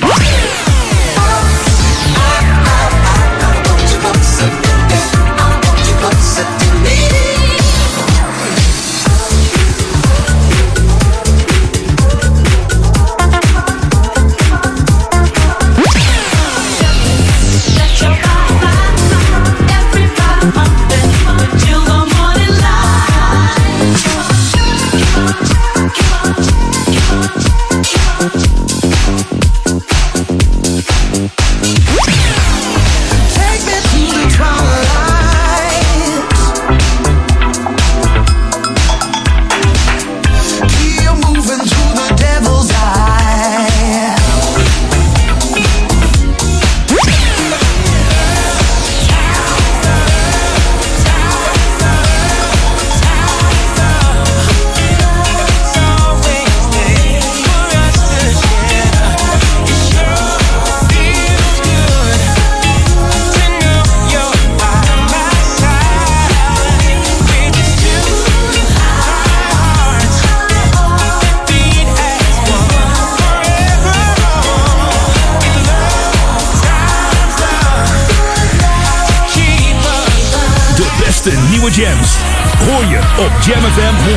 Nieuwe jams. Hoor je op Jam FM 104.9.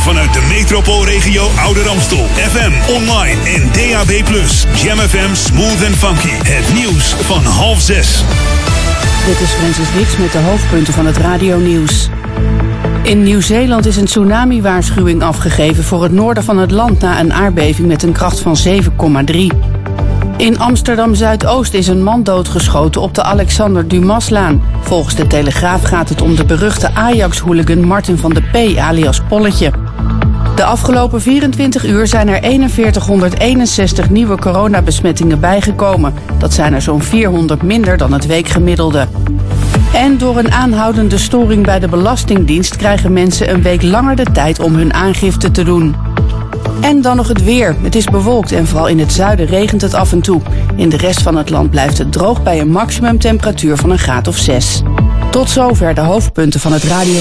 Vanuit de metropoolregio Ouder Amstel. FM, online en DAB+. Jam FM Smooth and Funky. Het nieuws van half zes. Dit is Francis Wix met de hoofdpunten van het radionieuws. In Nieuw-Zeeland is een tsunami-waarschuwing afgegeven voor het noorden van het land na een aardbeving met een kracht van 7,3. In Amsterdam Zuidoost is een man doodgeschoten op de Alexander Dumaslaan. Volgens de Telegraaf gaat het om de beruchte Ajax-hooligan Martin van de P alias Polletje. De afgelopen 24 uur zijn er 4161 nieuwe coronabesmettingen bijgekomen. Dat zijn er zo'n 400 minder dan het weekgemiddelde. En door een aanhoudende storing bij de Belastingdienst krijgen mensen een week langer de tijd om hun aangifte te doen. En dan nog het weer. Het is bewolkt en vooral in het zuiden regent het af en toe. In de rest van het land blijft het droog bij een maximumtemperatuur van een graad of 6. Tot zover de hoofdpunten van het radio.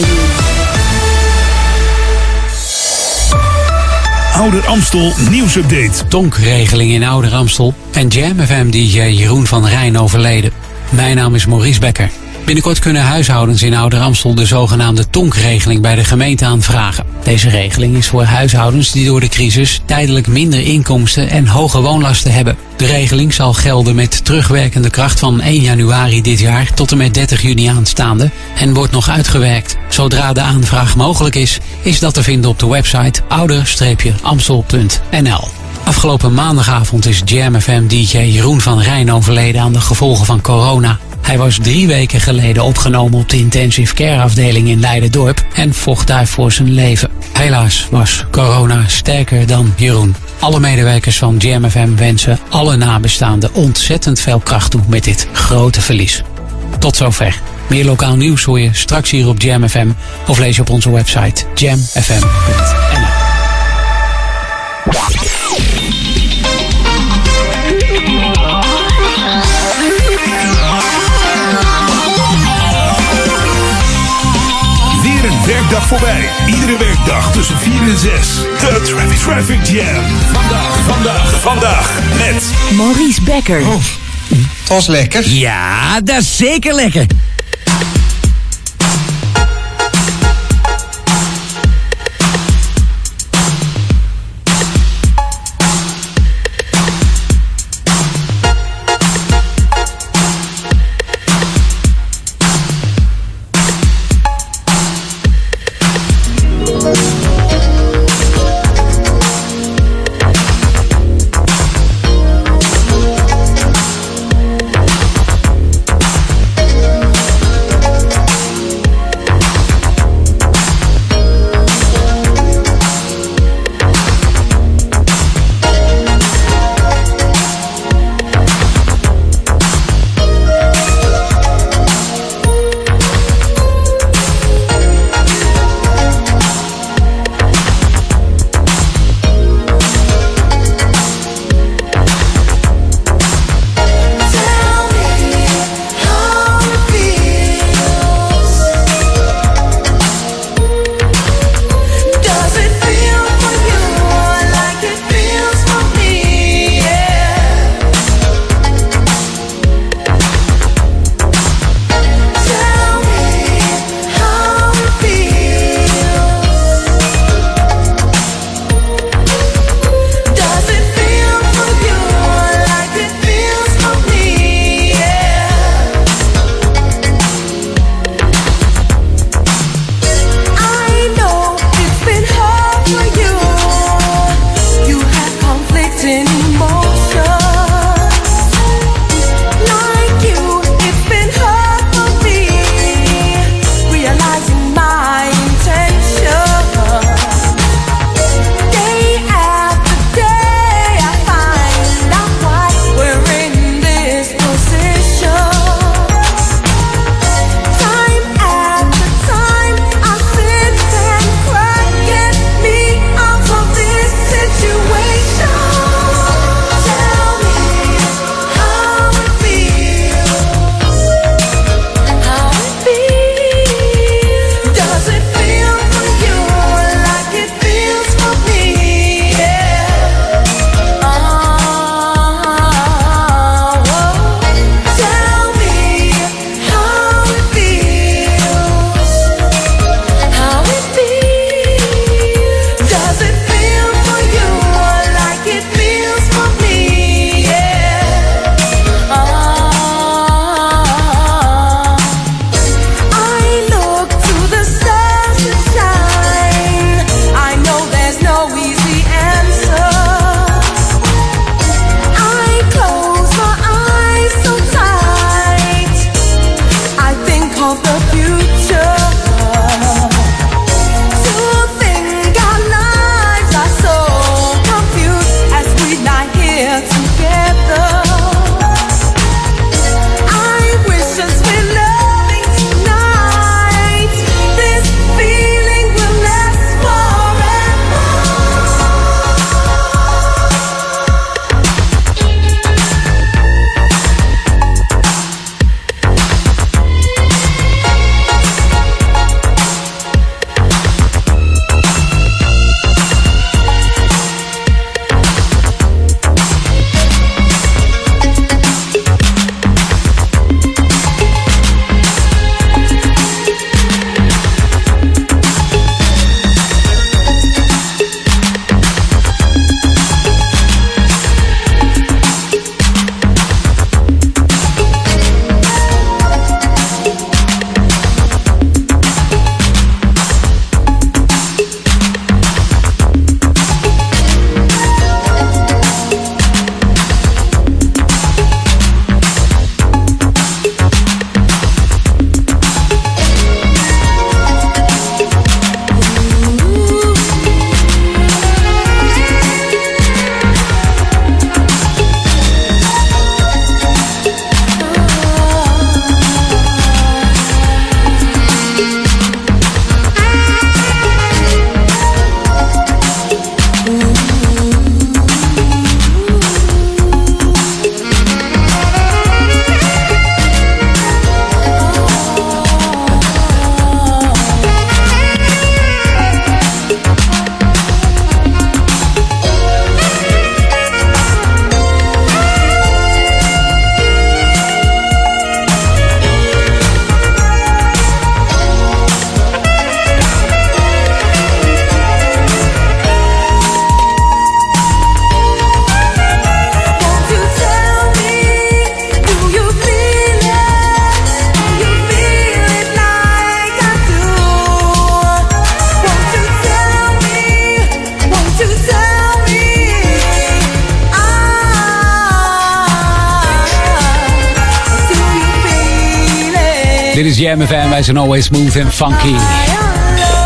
Ouder Amstel nieuwsupdate. Tonkregeling in Ouder Amstel en Jam FM DJ Jeroen van Rijn overleden. Mijn naam is Maurice Becker. Binnenkort kunnen huishoudens in Ouder Amstel de zogenaamde tonkregeling bij de gemeente aanvragen. Deze regeling is voor huishoudens die door de crisis tijdelijk minder inkomsten en hoge woonlasten hebben. De regeling zal gelden met terugwerkende kracht van 1 januari dit jaar tot en met 30 juni aanstaande en wordt nog uitgewerkt. Zodra de aanvraag mogelijk is, is dat te vinden op de website ouder-amstel.nl. Afgelopen maandagavond is Jam FM DJ Jeroen van Rijn overleden aan de gevolgen van corona. Hij was drie weken geleden opgenomen op de intensive care afdeling in Leiden-dorp en vocht daar voor zijn leven. Helaas was corona sterker dan Jeroen. Alle medewerkers van Jam FM wensen alle nabestaanden ontzettend veel kracht toe met dit grote verlies. Tot zover. Meer lokaal nieuws hoor je straks hier op Jam FM of lees je op onze website jamfm.nl. werkdag voorbij. Iedere werkdag tussen 4 en 6. De Traffic, Traffic Jam. Vandaag, vandaag, vandaag met Maurice Becker. Het was lekker. Ja, dat is zeker lekker. Always smooth and funky.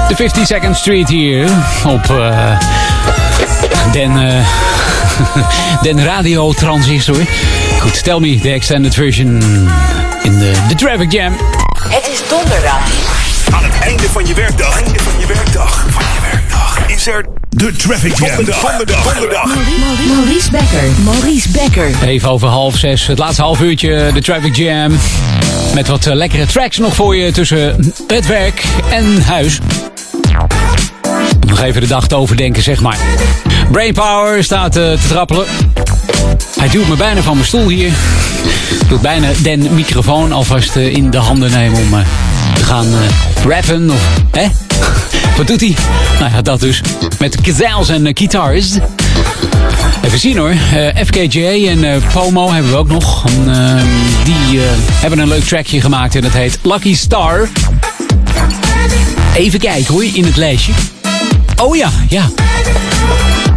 De 52nd Street hier op uh, Den, uh, (laughs) Den Radio Transistor. Goed, tell me the extended version in de, de Traffic Jam. Het is donderdag. Aan het einde van je werkdag. Einde van je werkdag. Van je werkdag. Is er de Traffic Jam. Donderdag. Donderdag. Donderdag. Maurice Becker. Maurice Becker. Even over half zes. Het laatste half uurtje de Traffic Jam. Met wat eh, lekkere tracks nog voor je tussen het werk en huis. Nog even de dag te overdenken, zeg maar. Brainpower staat uh, te trappelen. Hij duwt me bijna van mijn stoel hier. Doet bijna den microfoon alvast uh, in de handen nemen om te gaan rappen. Of, hè? (laughs) Wat doet hij? Nou ja, dat dus. Met kazals en guitars. Even zien hoor. FKJ en Pomo hebben we ook nog. Ehm, die hebben een leuk trackje gemaakt en dat heet Lucky Star. Even kijken hoor, in het lijstje. Oh ja, ja.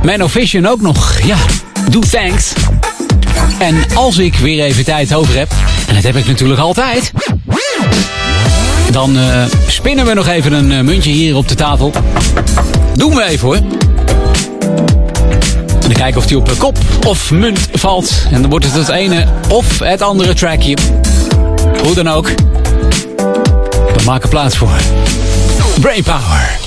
Man Vision ook nog. Ja, do thanks. En als ik weer even tijd over heb, en dat heb ik natuurlijk altijd, dan uh, spinnen we nog even een uh, muntje hier op de tafel. Doen we even hoor. En kijken of die op kop of munt valt. En dan wordt het het ene of het andere trackje. Hoe dan ook. We maken plaats voor Brainpower.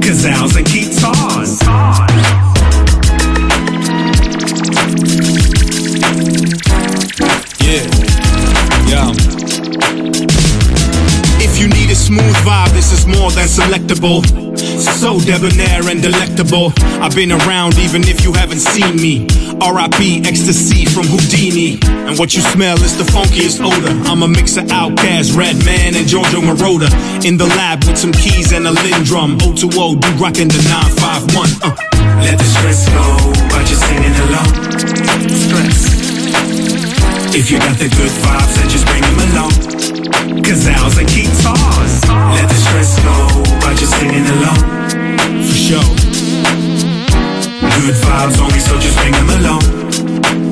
Guitars. Than selectable. So debonair and delectable. I've been around even if you haven't seen me. RIP ecstasy from Houdini. And what you smell is the funkiest odor. I'm a mix of Outkast, Redman, and Giorgio Moroder. In the lab with some keys and a Lindrum. O2O, be rocking the 951. Uh. Let the stress go by just singing along. Stress. If you got the good vibes, then just bring them along. Gazelles and guitars. Let the stress go by just singing along. For sure. Good vibes only, so just bring them along.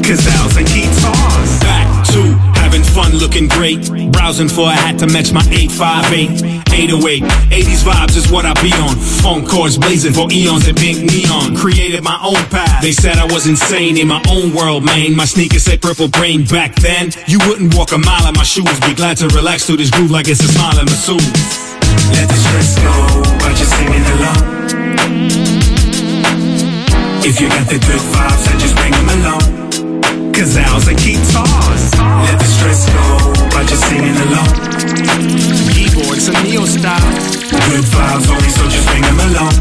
Gazelles and guitars. Back to having fun, looking great. Browsing for a hat to match my 858. 808. 80s vibes is what I be on. Phone cords blazing for eons and pink neon. Created my own path. They said I was insane in my own world, man. My sneakers said purple brain back then. You wouldn't walk a mile in my shoes. Be glad to relax to this groove like it's a smile in my soul. Let the stress go by just singing along. If you got the good vibes, then just bring them along. Cause Gazelles and guitars. Let the stress go by just singing along. Keyboards and neo style. Good vibes only, so just bring them along.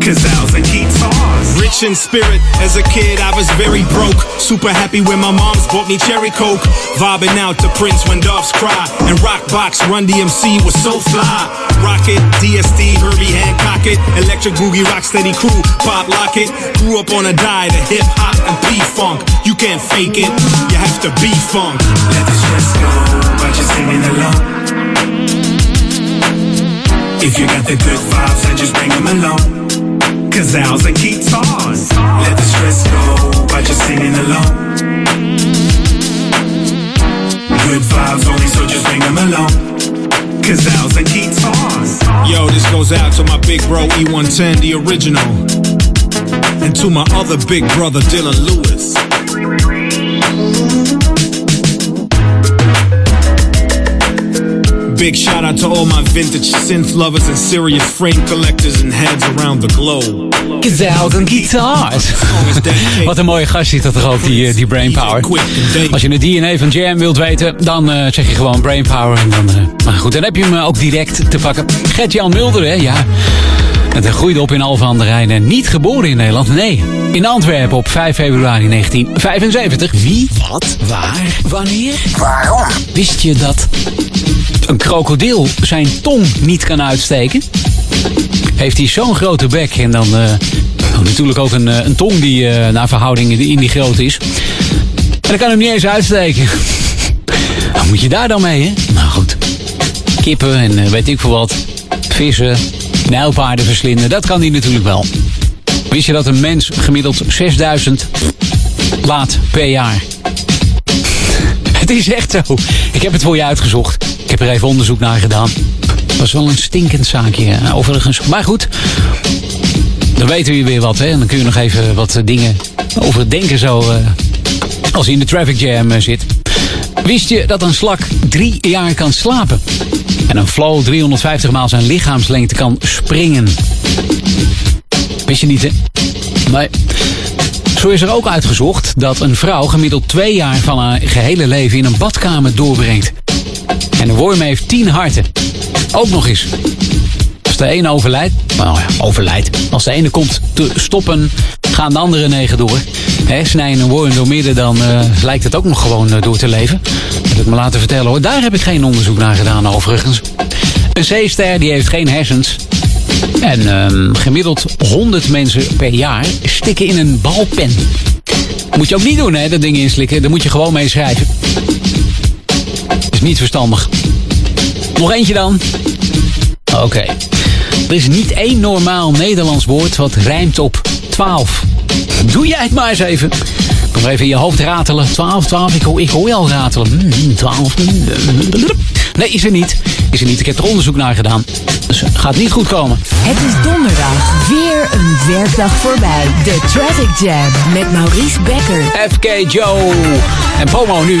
Gazelles and guitars. Rich in spirit, as a kid I was very broke. Super happy when my mom's bought me cherry coke. Vibing out to Prince when doves cry. And Rockbox Run DMC was so fly. Rocket, DSD, Herbie Hancock it. Electric Boogie Rocksteady Crew, Pop Lock it. Grew up on a diet of hip hop and P funk. You can't fake it, you have to be funk. Let the stress go by just singing along. If you got the good vibes, then just bring them along. Gazelles and guitars. Let the stress go by just singing along. Good vibes only, so just bring them along. Gazelles and guitars. Yo, this goes out to my big bro E110, the original. And to my other big brother Dylan Lewis. Big shout out to all my vintage synth lovers and serious frame collectors and heads around the globe. Guitars. Wat een mooie gast is dat toch ook, die, eh, die Brainpower. Als je het DNA van Jam wilt weten, dan uh, zeg je gewoon Brainpower. En dan, uh, maar goed, dan heb je hem ook direct te pakken. Gert-Jan Mulder, hè, ja. Het groeide op in Alphen aan de Rijn en niet geboren in Nederland, nee. In Antwerpen op 5 februari 1975. Wie, wat, waar, wanneer, waarom? Wist je dat een krokodil zijn tong niet kan uitsteken? Heeft hij zo'n grote bek en dan uh, natuurlijk ook een, een tong die uh, naar verhoudingen in die grootte is. En dan kan hem niet eens uitsteken. (laughs) Wat moet je daar dan mee, hè? Nou goed. Kippen en weet ik veel wat. Vissen, nijlpaarden verslinden, dat kan hij natuurlijk wel. Wist je dat een mens gemiddeld 6000 laat per jaar? (laughs) Het is echt zo. Ik heb het voor je uitgezocht. Ik heb er even onderzoek naar gedaan. was wel een stinkend zaakje, eh, overigens. Maar goed, dan weten we weer wat, hè. Dan kun je nog even wat dingen over denken zo... eh, als hij in de traffic jam eh, zit. Wist je dat een slak drie jaar kan slapen? En een flow 350 maal zijn lichaamslengte kan springen. Wist je niet, hè? Nee. Zo is er ook uitgezocht dat een vrouw gemiddeld twee jaar van haar gehele leven in een badkamer doorbrengt. En een worm heeft tien harten. Ook nog eens. Als de ene overlijdt, nou ja, overlijdt. Als de ene komt te stoppen, gaan de andere negen door. Snij een worm door midden, dan eh, lijkt het ook nog gewoon eh, door te leven. Dat heb ik me laten vertellen hoor. Daar heb ik geen onderzoek naar gedaan overigens. Een zeester die heeft geen hersens. En ehm, gemiddeld 100 mensen per jaar stikken in een balpen. Moet je ook niet doen, hè, dat ding inslikken. Daar moet je gewoon mee schrijven. Is niet verstandig. Nog eentje dan. Oké. Er is niet één normaal Nederlands woord wat rijmt op 12. Doe jij het maar eens even. Nog even in je hoofd ratelen. 12, 12. Ik hoor, ik hoor je al ratelen. Hmm, 12. Nee, is er niet. Is er niet. Ik heb er onderzoek naar gedaan. Dus het gaat niet goed komen. Het is donderdag. Weer een werkdag voorbij. De Traffic Jam met Maurice Becker. FK Joe en Pomo nu.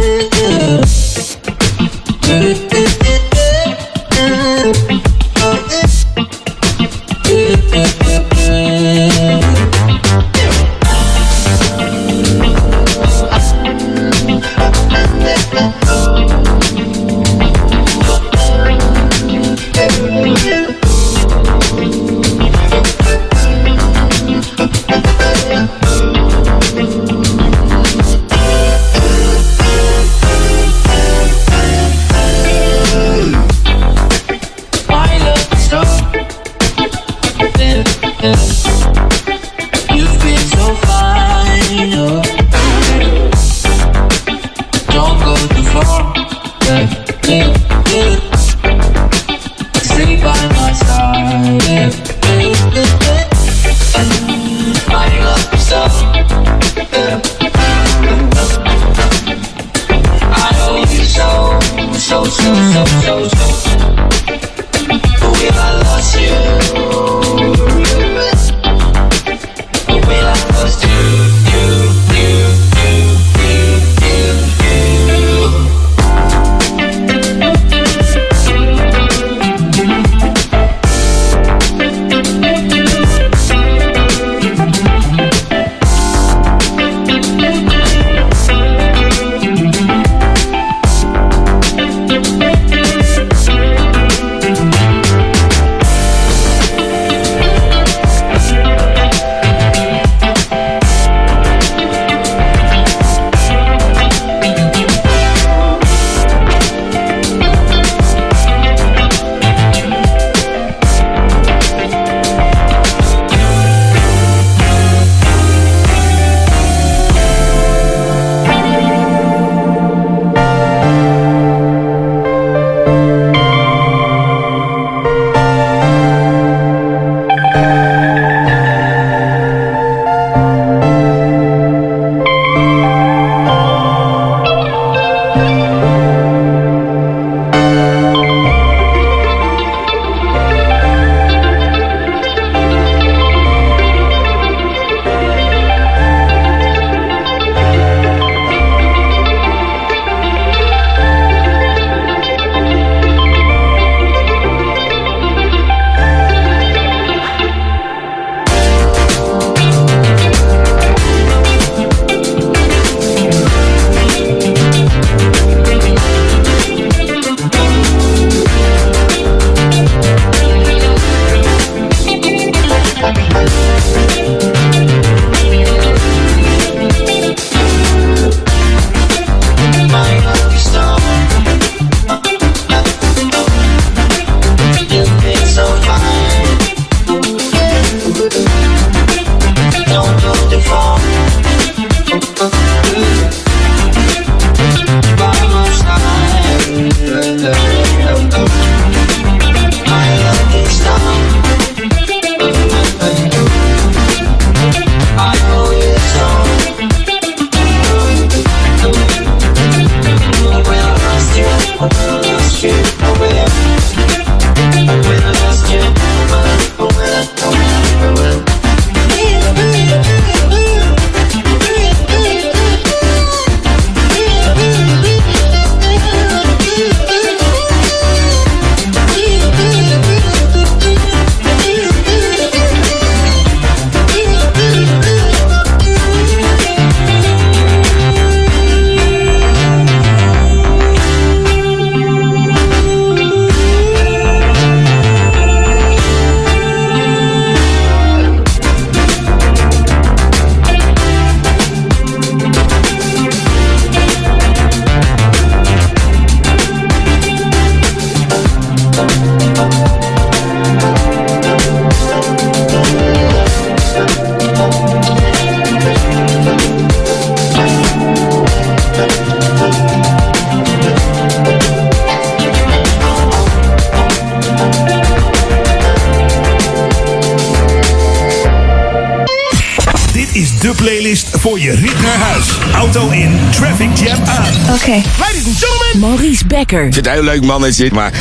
Ik vind het een heel leuk mannetje, maar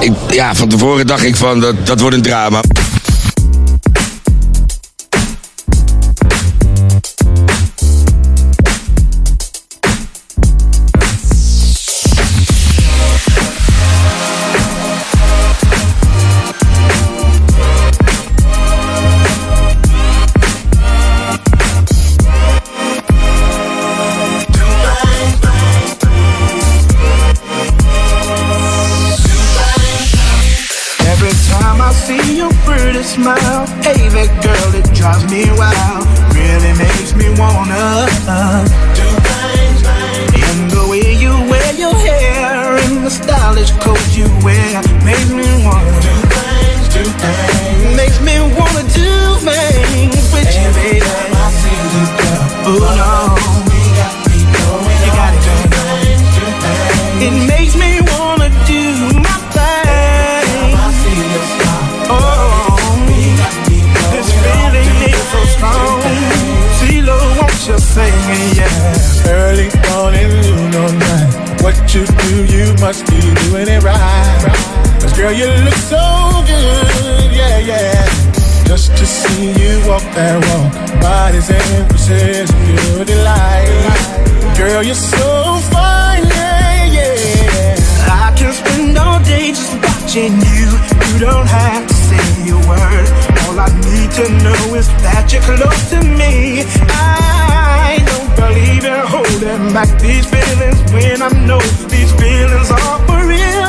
ik, ja, van tevoren dacht ik van dat, dat wordt een drama. Smile, hey, that girl, it drives me wild. Really makes me wanna uh, do things, And the way you wear your hair and the stylish clothes you wear makes me wanna do things, do things. Makes me wanna do things with you, baby. I see you, girl. Oh no, Do, you must be doing it right. Cause girl, you look so good, yeah, yeah. Just to see you walk that walk, pieces of your delight. Girl, you're so fine, yeah, yeah. I can spend all day just watching you. You don't have to say a word. All I need to know is that you're close to me. I believe you're holding back these feelings when I know these feelings are for real.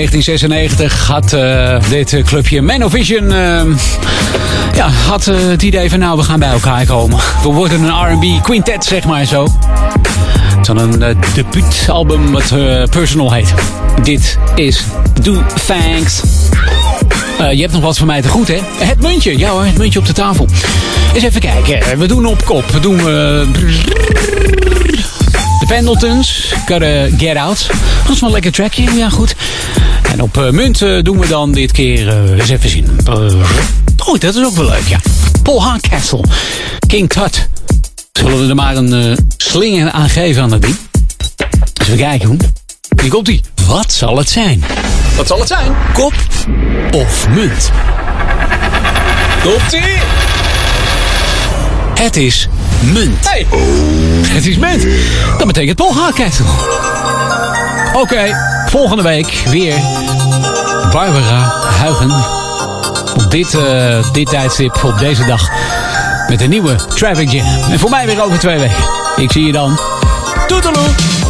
1996 had eh, dit clubje Manovision eh, ja, had eh, het idee van nou, we gaan bij elkaar komen. We worden een R&B quintet, zeg maar zo. Dan een debuutalbum wat Personal heet. Dit is Do Thanks. Je hebt nog wat van mij te goed, hè? Het muntje, ja hoor, het muntje op de tafel. Eens even kijken, we doen op kop. We doen... Pendletons, Gotta Get Out. Dat is wel lekker trackje, ja goed. En op eh, munt eh, doen we dan dit keer, eh, eens even zien. Oh, dat is ook wel leuk, ja. Paul Hardcastle, King Tut. Zullen we er maar een slinger aan geven aan dat ding? Eens even kijken, hoe. Hier komt ie. Wat zal het zijn? Wat zal het zijn? Kop of munt? Komt ie! Het is munt. Hey. Het is munt. Dat betekent Paul Hardcastle. Oké, volgende week weer Barbara Huigen. Op dit, eh, dit tijdstip, op deze dag. Met een nieuwe Traffic Jam. En voor mij weer over twee weken. Ik zie je dan. Toedeloe!